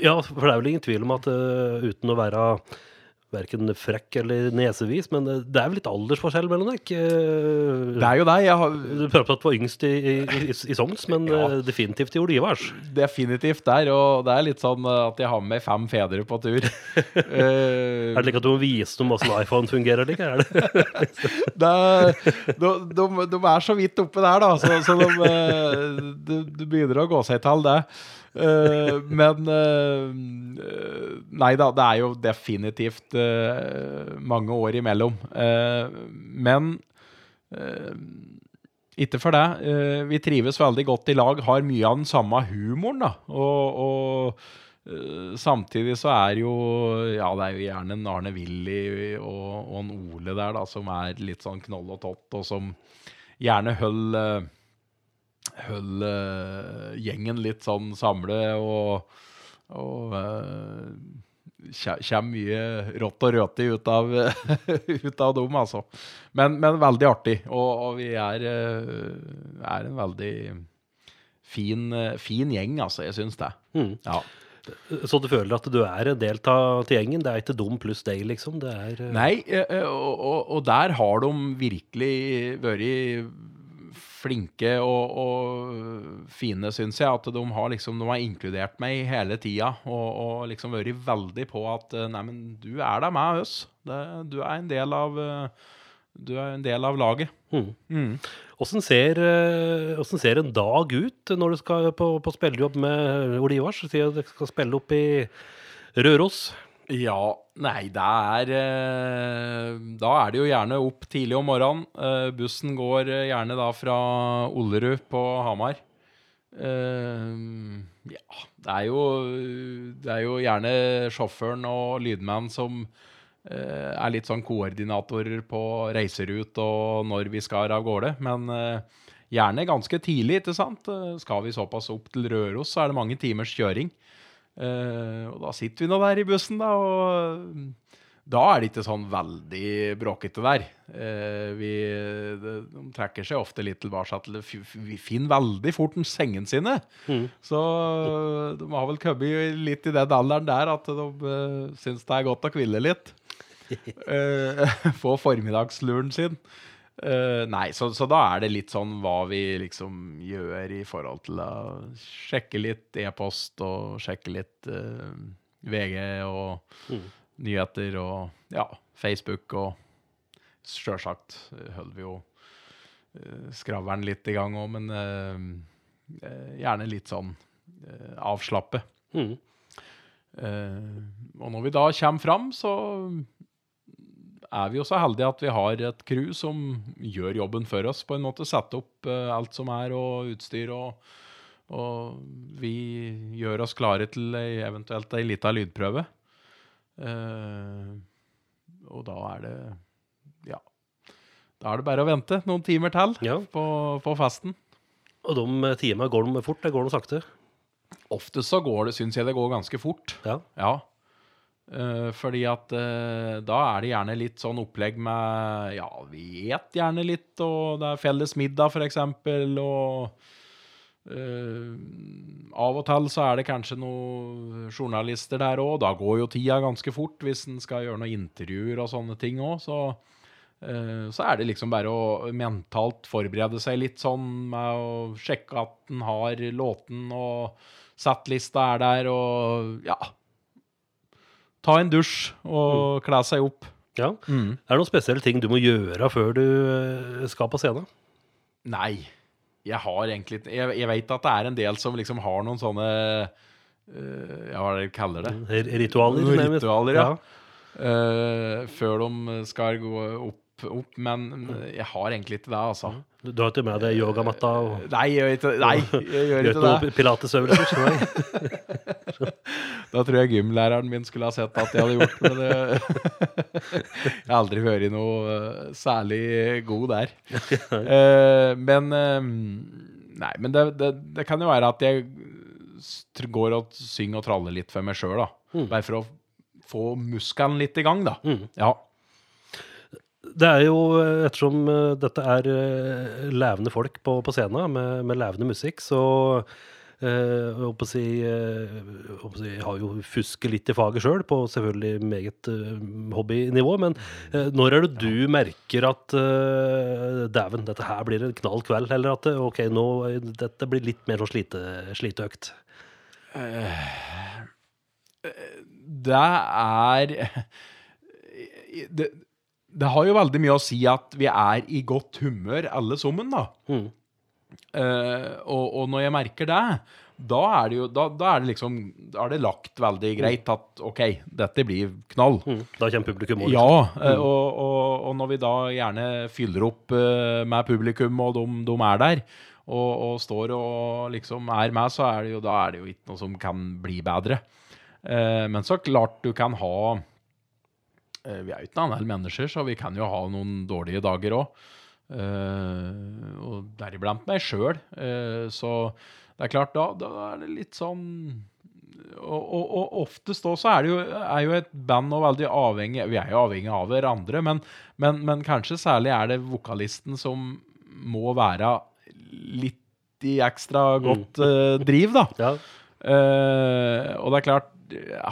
Ja, for det er vel ingen tvil om at uh, uten å være verken frekk eller nesevis, men eh, det er vel litt aldersforskjell mellom dere? Det er jo det. Jeg har... Du prøver at du var yngst i, i, i, Sogns, men ja. Eh, definitivt i Olivars. Definitivt der, og det er litt sånn at jeg har med fem fedre på tur. uh... er det like at du må vise dem åssen iPhone fungerer? Like? Er det? det de, de, de, er så vidt oppe der, da, så, så de, de, de begynner å gå seg til det. Uh, men uh, Nei da, det er jo definitivt uh, mange år imellom. men ikke for det. vi trives veldig godt i lag, har mye av den samme humoren, da. Og, og Eh, samtidig så er jo Ja, det er jo gjerne en Arne Willy og, og en Ole der, da, som er litt sånn knoll og tott, og som gjerne holder Holder gjengen litt sånn samle og, og uh, kommer mye rått og røti ut av, ut av dem, altså. Men, men veldig artig. Og, og vi er, er, en veldig fin, fin gjeng, altså. Jeg syns det. Mm. Ja. Så du føler at du er en del av gjengen? Det er ikke dum pluss deg, liksom? Er, uh... Nei, og, og, og, der har de virkelig vært flinke og, og fine, syns jeg. At de har, liksom, de har inkludert meg hele tida og, og liksom vært veldig på at neimen, du er da med oss. Det, du er en del av du er en del av laget. Mm. Mm. Hvordan, ser, hvordan, ser, en dag ut når du skal på, på spillejobb med Ole Ivars? Sier at du skal spille opp i Røros. Ja, nei, det er Da er det jo gjerne opp tidlig om morgenen. Eh, bussen går gjerne da fra Ollerud på Hamar. ja, det er jo Det er jo gjerne sjåføren og lydmannen som Eh, er litt sånn koordinatorer på reiserut og når vi skal av gårde. Men eh, gjerne ganske tidlig, ikke sant. Eh, skal vi såpass opp til Røros, så er det mange timers kjøring. Og da sitter vi nå der i bussen, da, og da er det ikke sånn veldig bråkete der. vi, de, de, trekker seg ofte litt tilbake til Vi finner veldig fort en sengen sine. Mm. Så de har vel kommet litt i den alderen der at de uh, syns det er godt å hvile litt. uh, få formiddagsluren sin. Uh, nei, så, så, da er det litt sånn hva vi liksom gjør i forhold til å sjekke litt e-post og sjekke litt uh, VG og mm. nyheter og ja, Facebook og Sjølsagt holder vi jo uh, skravlen litt i gang òg, men gjerne litt sånn avslappe. Mm. og når vi da kommer fram, så er vi jo så heldige at vi har et crew som gjør jobben for oss. på en måte Setter opp uh, alt som er, og utstyr. Og, og, vi gjør oss klare til eventuelt ei lita lydprøve. Uh, og da er det Ja. Da er det bare å vente noen timer til ja. på, på, festen. Og de timene, går de fort, eller går de sakte? Oftest så går det, syns jeg det går ganske fort. Ja. ja. Uh, fordi at uh, da er det gjerne litt sånn opplegg med Ja, vi et gjerne litt, og det er felles middag, f.eks. Og uh, av og til så er det kanskje noen journalister der òg. Da går jo tida ganske fort hvis en skal gjøre noen intervjuer og sånne ting òg. Så, så er det liksom bare å mentalt forberede seg litt sånn med å sjekke at en har låten, og settlista er der, og ja ta en dusj og mm. kle seg opp. Ja. Mm. Er det noen spesielle ting du må gjøre før du eh, skal på scenen? Nei. Jeg har egentlig Jeg, jeg vet at det er en del som liksom har noen sånne uh, Ja, hva er det de kaller det? Ritualer. Ritualer, ja. ja. Uh, før de skal gå opp opp, men jeg har egentlig ikke det, altså. Du, du har ikke med deg yogamatta? Og... Nei, jeg, ikke, nei, jeg gjør ikke det. Pilatesøvelser? da tror jeg gymlæreren min skulle ha sett at jeg hadde gjort men det. jeg har aldri vært noe uh, særlig god der. uh, men uh, Nei, men det, det, det, kan jo være at jeg går og synger og traller litt for meg sjøl, da. Mm. Bare for å få muskelen litt i gang, da. Mm. Ja. Det er jo, ettersom eh, dette er eh, levende folk på, på scenen med, med, levende musikk, så eh, håper å si, jeg har jo fusket litt i faget sjøl, på selvfølgelig meget hobbynivå. Men når er det du merker at dæven, dette her blir en knall kveld? Eller at ok, nå, dette blir litt mer sånn slite, sliteøkt? Det er det, det har jo veldig mye å si at vi er i godt humør alle sammen, da. Mm. Uh, og, og, når jeg merker det, da er det jo da, da, er det liksom Da er det lagt veldig greit at OK, dette blir knall. Mm. Da kommer publikum òg? Ja. Uh, og, og, og, når vi da gjerne fyller opp uh, med publikum, og de, de er der, og, står og liksom er med, så er det jo da er det jo ikke noe som kan bli bedre. Men så klart du kan ha Vi er jo ikke noen mennesker, så vi kan jo ha noen dårlige dager òg. Uh, og deriblant meg sjøl. Uh, så det er klart, da, da er det litt sånn og, og, og, oftest også er, det jo, er jo et band og veldig avhengig Vi er jo avhengig av hverandre, men, men, men, kanskje særlig er det vokalisten som må være litt i ekstra godt uh, driv, da. Ja. Og det er klart,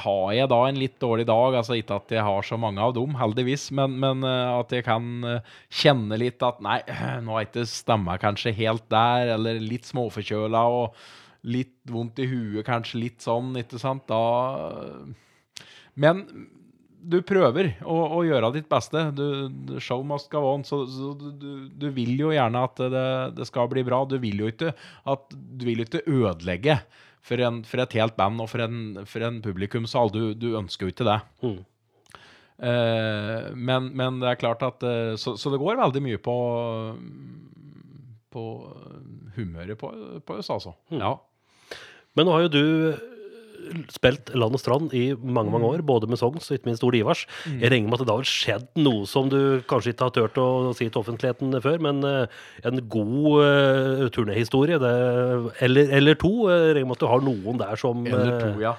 har jeg da en litt dårlig dag, altså ikke at jeg har så mange av dem, heldigvis, men, men uh, at jeg kan kjenne litt at nei, nå er ikke stemma kanskje helt der, eller litt småforkjøla og litt vondt i huet, kanskje litt sånn, ikke sant, da Men du prøver å, å gjøre ditt beste. Du, show must go on. Så, så du, du, vil jo gjerne at det, det, skal bli bra. Du vil jo ikke, at, du vil jo ikke ødelegge for, en, for, et helt band og for en, for en publikumsal. Du, du ønsker jo ikke det. Mm. Uh, men, men, det er klart at uh, så, så, det går veldig mye på på humøret på, på oss, altså. Mm. Ja. Men nå har jo du spilt Land og Strand i mange mange år, både med songs og ikke minst Ole Ivars. Mm. Jeg regner med at det da har skjedd noe som du kanskje ikke har turt å si til offentligheten før, men uh, en god uh, turnéhistorie, eller, eller, to. Jeg regner med at du har noen der som Eller to, ja.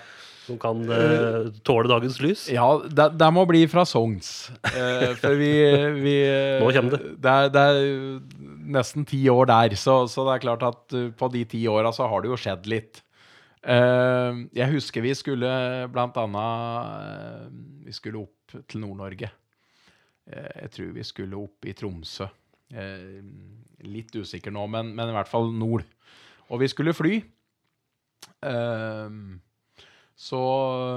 Som kan uh, tåle dagens lys? Ja, det, det, må bli fra songs. for vi, vi Nå kommer det. Det er, det er nesten ti år der, så, så, det er klart at på de ti åra så har det jo skjedd litt. Uh, jeg husker vi skulle blant annet uh, Vi skulle opp til Nord-Norge. Uh, jeg tror vi skulle opp i Tromsø. litt usikker nå, men, men, i hvert fall nord. Og vi skulle fly. så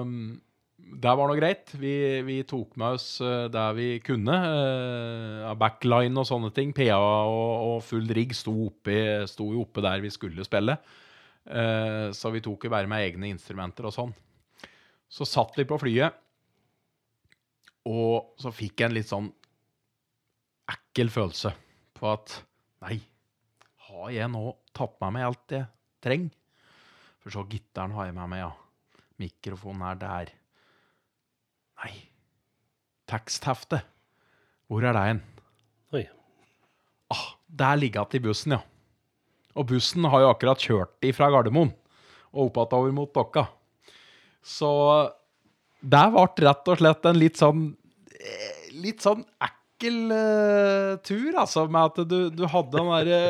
um, det var nå greit. Vi, vi, tok med oss det vi kunne backline og sånne ting. PA og, og full rigg sto, oppe, sto jo oppe der vi skulle spille. Uh, så vi tok jo bare med egne instrumenter og sånn. Så satt vi på flyet, og så fikk jeg en litt sånn ekkel følelse på at Nei, har jeg nå tatt med meg alt jeg trenger? For så gitaren har jeg med meg, ja. Mikrofonen er der. Nei. Tekstheftet. Hvor er det hen? Oi. Ah, der ligger det i bussen, ja. Og bussen har jo akkurat kjørt ifra Gardermoen og oppover mot Dokka. Så det ble rett og slett en litt sånn eh, Litt sånn ekkel uh, tur, altså, med at du, du hadde den derre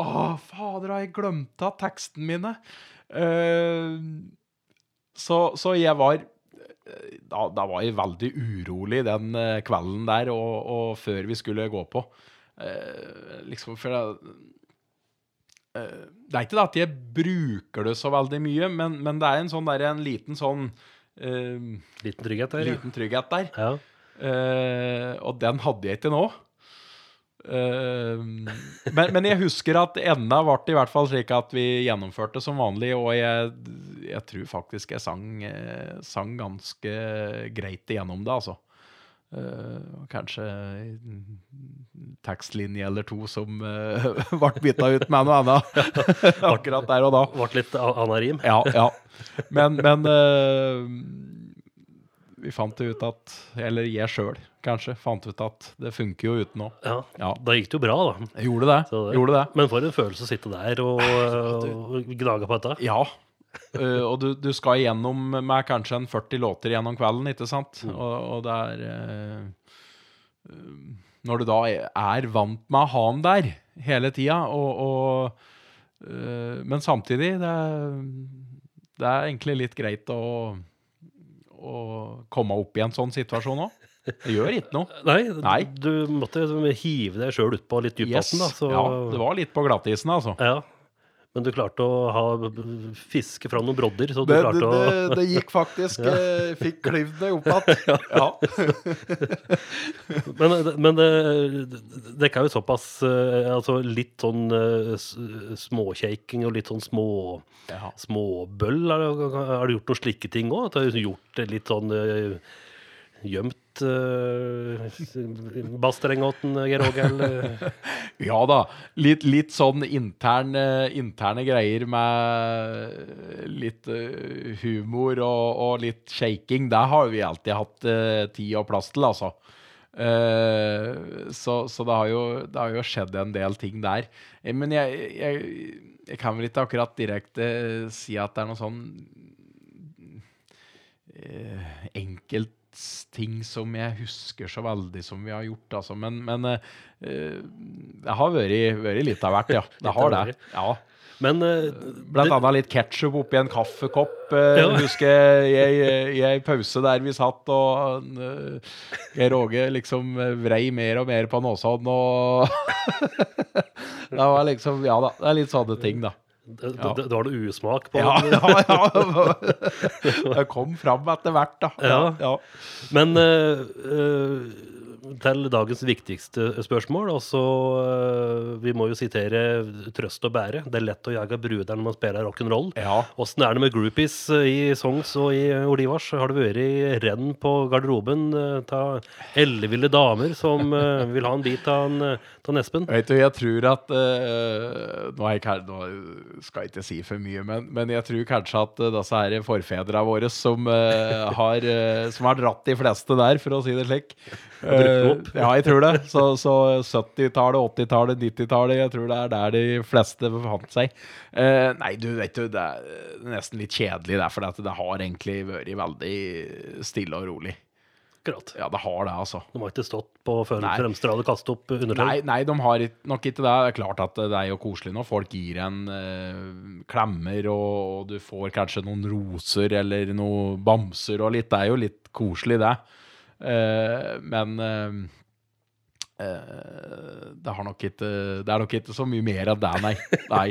Å, fader, har jeg glemt av teksten mine? Uh, så, så, jeg var da, da, var jeg veldig urolig den kvelden der og, og før vi skulle gå på. Uh, liksom, for Eh, det er ikke det at jeg bruker det så veldig mye, men, men det er en, sånn der, en liten sånn uh, Liten trygghet der. Liten trygghet der. Ja. Uh, og den hadde jeg ikke nå. Uh, men, men, jeg husker at enda ble det i hvert fall slik at vi gjennomførte som vanlig, og jeg, jeg tror faktisk jeg sang, sang ganske greit igjennom det, altså. Uh, kanskje tekstlinje eller to som uh, ble bytta ut med noe annet akkurat der og da. Ble litt anarim? ja, ja. Men, men uh, vi fant ut at Eller jeg sjøl, kanskje, fant ut at det funker jo uten òg. Ja, ja, Da gikk det jo bra, da. Gjorde det. det. Gjorde det. Men for en følelse å sitte der og, og gnage på dette. Ja, Uh, og du, du, skal igjennom med kanskje en 40 låter gjennom kvelden, ikke sant? Mm. Og, og, det er uh, Når du da er vant med å ha den der hele tida, og, og uh, Men samtidig, det, det, er egentlig litt greit å, å komme opp i en sånn situasjon òg. Det gjør ikke noe. Nei, Nei, du måtte hive deg sjøl utpå litt dypvann. yes. da. Så... Ja, det var litt på glattisen, altså. Ja. Men du klarte å ha, fiske fram noen brodder? Så du det, klarte det, det, å... det gikk faktisk. ja. Jeg eh, fikk klyvd det opp igjen. ja. men, men det, det er jo såpass eh, altså Litt sånn småkjeiking og litt sånn små, ja. småbøll. Har, du gjort noen slike ting òg? Gjort det litt sånn uh, uh, Bassterengåten, Geir Ågel? Ja da. Litt, litt sånn interne, interne greier med litt uh, humor og, og litt shaking. Det har vi alltid hatt uh, tid og plass til, altså. Eh, så så det, har jo, det har jo skjedd en del ting der. Eh, Men jeg, jeg, jeg kan vel ikke akkurat direkte si at det er noe sånn eh, enkeltting som jeg husker så veldig som vi har gjort, altså. Men, men eh, det har vært, vært litt av hvert, ja. Det har det. Ja. Men uh, Blant det- annet litt ketsjup oppi en kaffekopp. Uh, Ja. Husker jeg i ei- pause der vi satt, og uh, Geir Åge liksom vrei mer og mer på nåsodden, og Det var liksom Ja da, det er litt sånne ting, da. Da, Ja. det, det har du usmak på Ja, den. ja, ja. Det kom fram etter hvert, da. Ja. ja. Men uh, eh, til dagens viktigste spørsmål. Altså, eh, vi må jo sitere Trøst og bære. Det er lett å jage bruder når man spiller rock'n'roll. Ja. Er det med groupies eh, i Songs og i Olivars? Har det vært i renn på garderoben av elleville damer som eh, vil ha en bit av en, eh, av Espen? Vet du, jeg tror at uh, nå, er jeg, nå skal jeg ikke si for mye, men, men jeg tror kanskje at uh, disse her forfedrene våre som, uh, har, eh, som har dratt de fleste der, for å si det slik Har Eh, ja, jeg tror det. Så, så 70-tallet, 80-tallet, 90-tallet, jeg tror det er der de fleste befant seg. Eh, nei, du vet jo, det er nesten litt kjedelig der, for det har egentlig vært veldig stille og rolig. Akkurat. Ja, det har det, altså. De har ikke stått på fremste rad og kastet opp undertøy. Nei, nei, de har nok ikke det. Det er klart at det er jo koselig når folk gir en eh, klemmer, og, og du får kanskje noen roser eller noen bamser og litt. Det er jo litt koselig, det. Eh, men eh, eh, det, har nok ikke, det er nok ikke så mye mer av det, nei. Nei,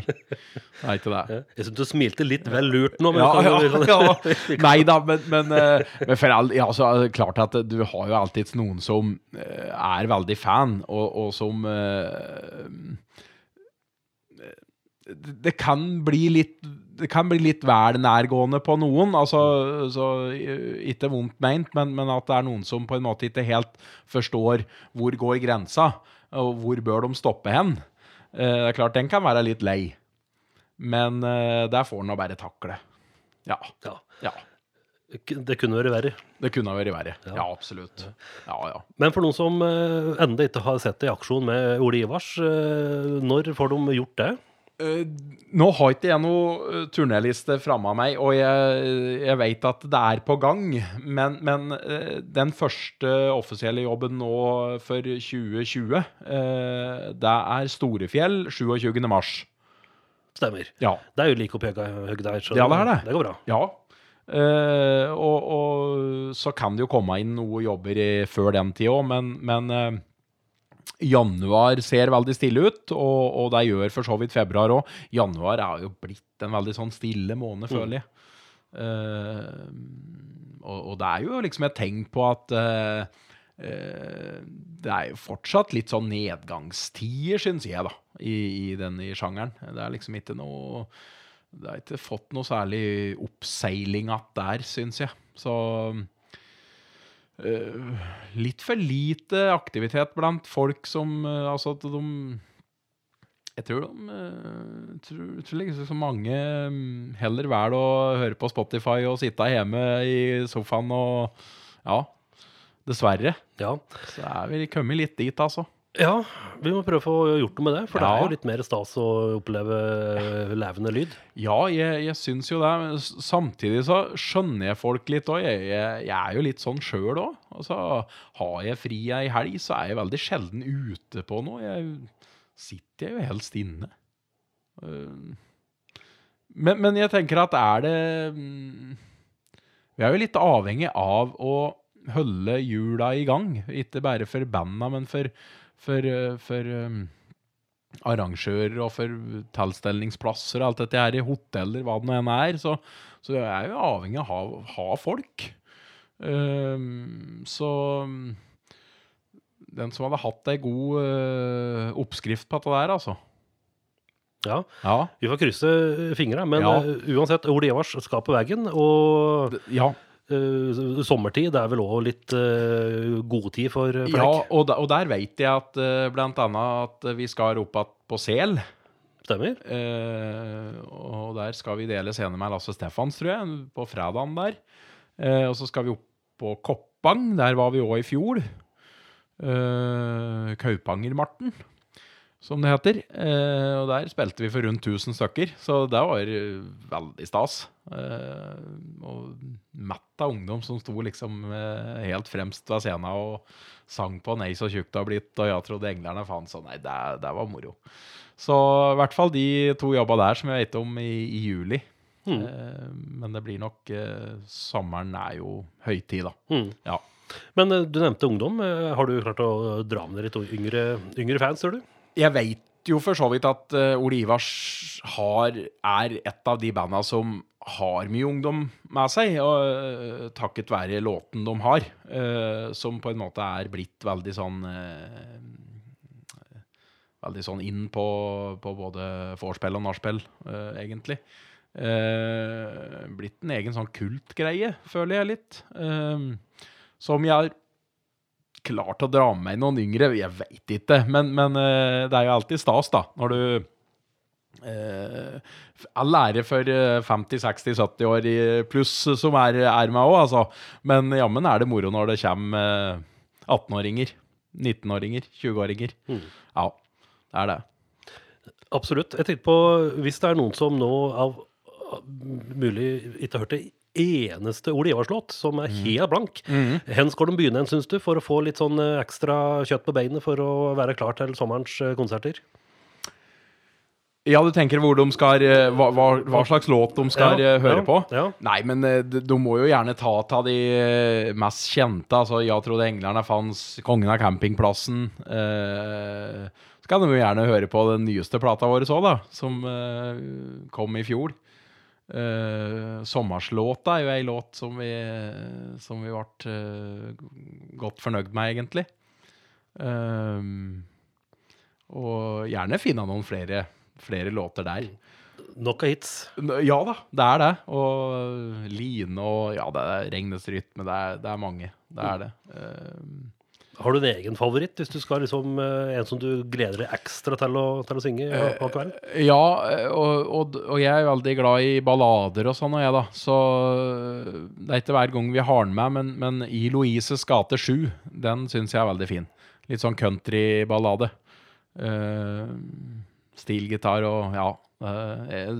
nei til det. Jeg syns du smilte litt vel lurt nå. Men Ja, ja, ja. Nei da, men, men, men for all, ja, så er det klart at du har jo alltid noen som er veldig fan, og, og som det kan bli litt det kan bli litt vel nærgående på noen. altså så, eh, Ikke vondt meint, men, men at det er noen som på en måte ikke helt forstår hvor går grensa, og hvor bør de stoppe hen. Eh, Det er klart, den kan være litt lei, men eh, der får en nå bare takle. Ja. Ja. ja. Det kunne vært verre. Det kunne vært verre. Ja, absolutt. Ja, ja. Men for noen som ennå ikke har sett det i aksjon med Ole Ivars, når får de gjort det? Eh, nå har ikke jeg noe eh, turnéliste framme av meg, og jeg, jeg vet at det er på gang. Men, men eh, den første offisielle jobben nå for 2020, eh, det er Storefjell 27. mars. Stemmer. Ja. Det er jo like oppi høgda her, så Ja, det er det. det går bra. Ja. Og, og så kan det jo komme inn noe jobber i, før den tid òg, men, men januar ser veldig stille ut, og, og det gjør for så vidt februar òg. Januar er jo blitt en veldig sånn stille måned, føler jeg. Uh, og, og det er jo liksom et tegn på at uh, uh, det er jo fortsatt litt sånn nedgangstider, syns jeg, da, i, i denne sjangeren. Det er liksom ikke noe Det har ikke fått noe særlig oppseiling att der, syns jeg. Så litt for lite aktivitet blant folk som eh, Altså at de Jeg tror de eh, tror, tror liksom så mange mm, heller velger å høre på Spotify og sitte hjemme i sofaen og Ja. Dessverre. Ja. Så er vi kommet litt dit, altså. Ja, vi må prøve å få gjort noe med det, for det Ja. er jo litt mer stas å oppleve levende lyd. Ja, jeg, jeg syns jo det. Samtidig så skjønner jeg folk litt òg. Jeg, jeg, jeg er jo litt sånn sjøl òg. Altså, har jeg fri ei helg, så er jeg veldig sjelden ute på noe. Jeg sitter jo helst inne. Uh, Men, men jeg tenker at er det mm, Vi er jo litt avhengig av å holde hjula i gang. Ikke bare for banda, men for, for, uh, for um, arrangører og for tilstelningsplasser og alt dette her i hoteller, hva det nå enn er. Så, så jeg er jo avhengig av å ha, ha folk. Um, så den som hadde hatt ei god uh, oppskrift på dette der, altså. Ja, Ja. vi får krysse fingra, men Ja. eh, uansett, Ole Ivars skal på veggen, og ja. Uh, sommertid. Det er vel òg litt uh, godtid for, for Ja, og, da, og der vet jeg at uh, blant annet at vi skal opp igjen på Sel. Stemmer. Og der skal vi dele scene med Lasse Stefans, tror jeg, på fredagen der. Og så skal vi opp på Koppang. Der var vi òg i fjor. Kaupanger-Marten, som det heter. og der spilte vi for rundt 1000 stykker, så det var veldig stas. og mett av ungdom som sto liksom helt fremst ved scenen og sang på 'Nei, så tjukt det har blitt', og 'Jeg trodde englerne fant', så nei, det, det var moro. Så i hvert fall de to jobba der som jeg vet om i, i juli. Mm. Eh, men det blir nok eh, Sommeren er jo høytid, da. Mm. Ja. Men eh, du nevnte ungdom. Eh, har du klart å dra med deg litt yngre, yngre fans, tror du? Jeg veit jo for så vidt at uh, Ole Ivars har, er et av de banda som har mye ungdom med seg, og, uh, takket være låten de har, uh, som på en måte er blitt veldig sånn veldig sånn inn på, på både vorspiel og nachspiel, egentlig. Blitt en egen sånn kultgreie, føler jeg litt. Som jeg klart å dra med noen yngre, jeg veit ikke. Men, men det er jo alltid stas, da, når du All ære for 50-60-70 år pluss som er, er med òg, altså. Men jammen er det moro når det kommer 18-åringer. 19-åringer, 20-åringer. Mm. Ja. Det er det. Absolutt. Jeg tenkte på, hvis det er noen som nå av mulig ikke har hørt det eneste Ole Ivars-låt som er mm. helt blank. Mm. Hvor skal de begynne, syns du, for å få litt sånn eh, ekstra kjøtt på beinet for å være klar til sommerens eh, konserter? Ja, du tenker hvor de skal eh, Hva, hva, slags låt de skal ja, høre ja, på? Ja. Nei, men de, de, må jo gjerne ta av de mest kjente. Altså 'Jeg trodde englerne fanns', 'Kongen av campingplassen'. Eh, så kan de jo gjerne høre på den nyeste plata vår òg, da, som eh, kom i fjor. Uh, 'Sommarslåta' er jo ei låt som vi, som vi ble uh, godt fornøyd med, egentlig. og gjerne finne noen flere, flere låter der. Nok av hits. Ja da, det er det. Og Line og Ja, det Regnes rytme. Det er, det er mange. Det er det. Uh, har du en egen favoritt, hvis du skal liksom, eh, en som du gleder deg ekstra til å, til å synge på kvelden? Eh, ja, og, og, og, jeg er veldig glad i ballader og sånn, og jeg, da. Så det er ikke hver gang vi har den med, men, men I Louises gate 7, den syns jeg er veldig fin. Litt sånn countryballade. Uh, Stilgitar og ja. Uh, jeg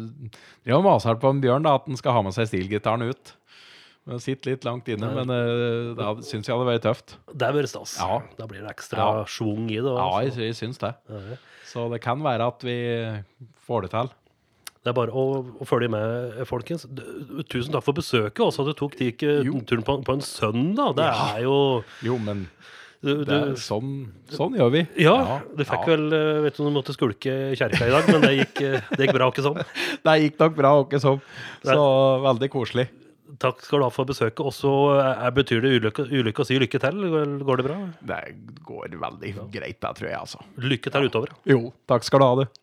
driver og maser på en Bjørn da, at han skal ha med seg stilgitaren ut. Det sitter litt langt inne, men uh, da syns jeg det var tøft. Det er bare stas. Ja. Da blir det ekstra ja. schwung i det. Også. Ja, jeg, jeg syns det. Ja. Så det kan være at vi får det til. Det er bare å, å følge med, folkens. Tusen takk for besøket, også at du tok turen på, på, en søndag. Det ja. er jo Jo, men du, du, sånn, sånn, gjør vi. Ja, ja du fikk ja. vel eh, Vet du du måtte skulke kjerka i dag, men det gikk, eh, det gikk bra åkke sånn. Det gikk nok bra åkke sånn. Så veldig koselig. Takk skal du ha for besøket. Og så eh, betyr det ulykke, ulykke, å si lykke til. Går det bra? Det går veldig greit, det tror jeg, altså. Lykke til utover. Jo, takk skal du ha, du.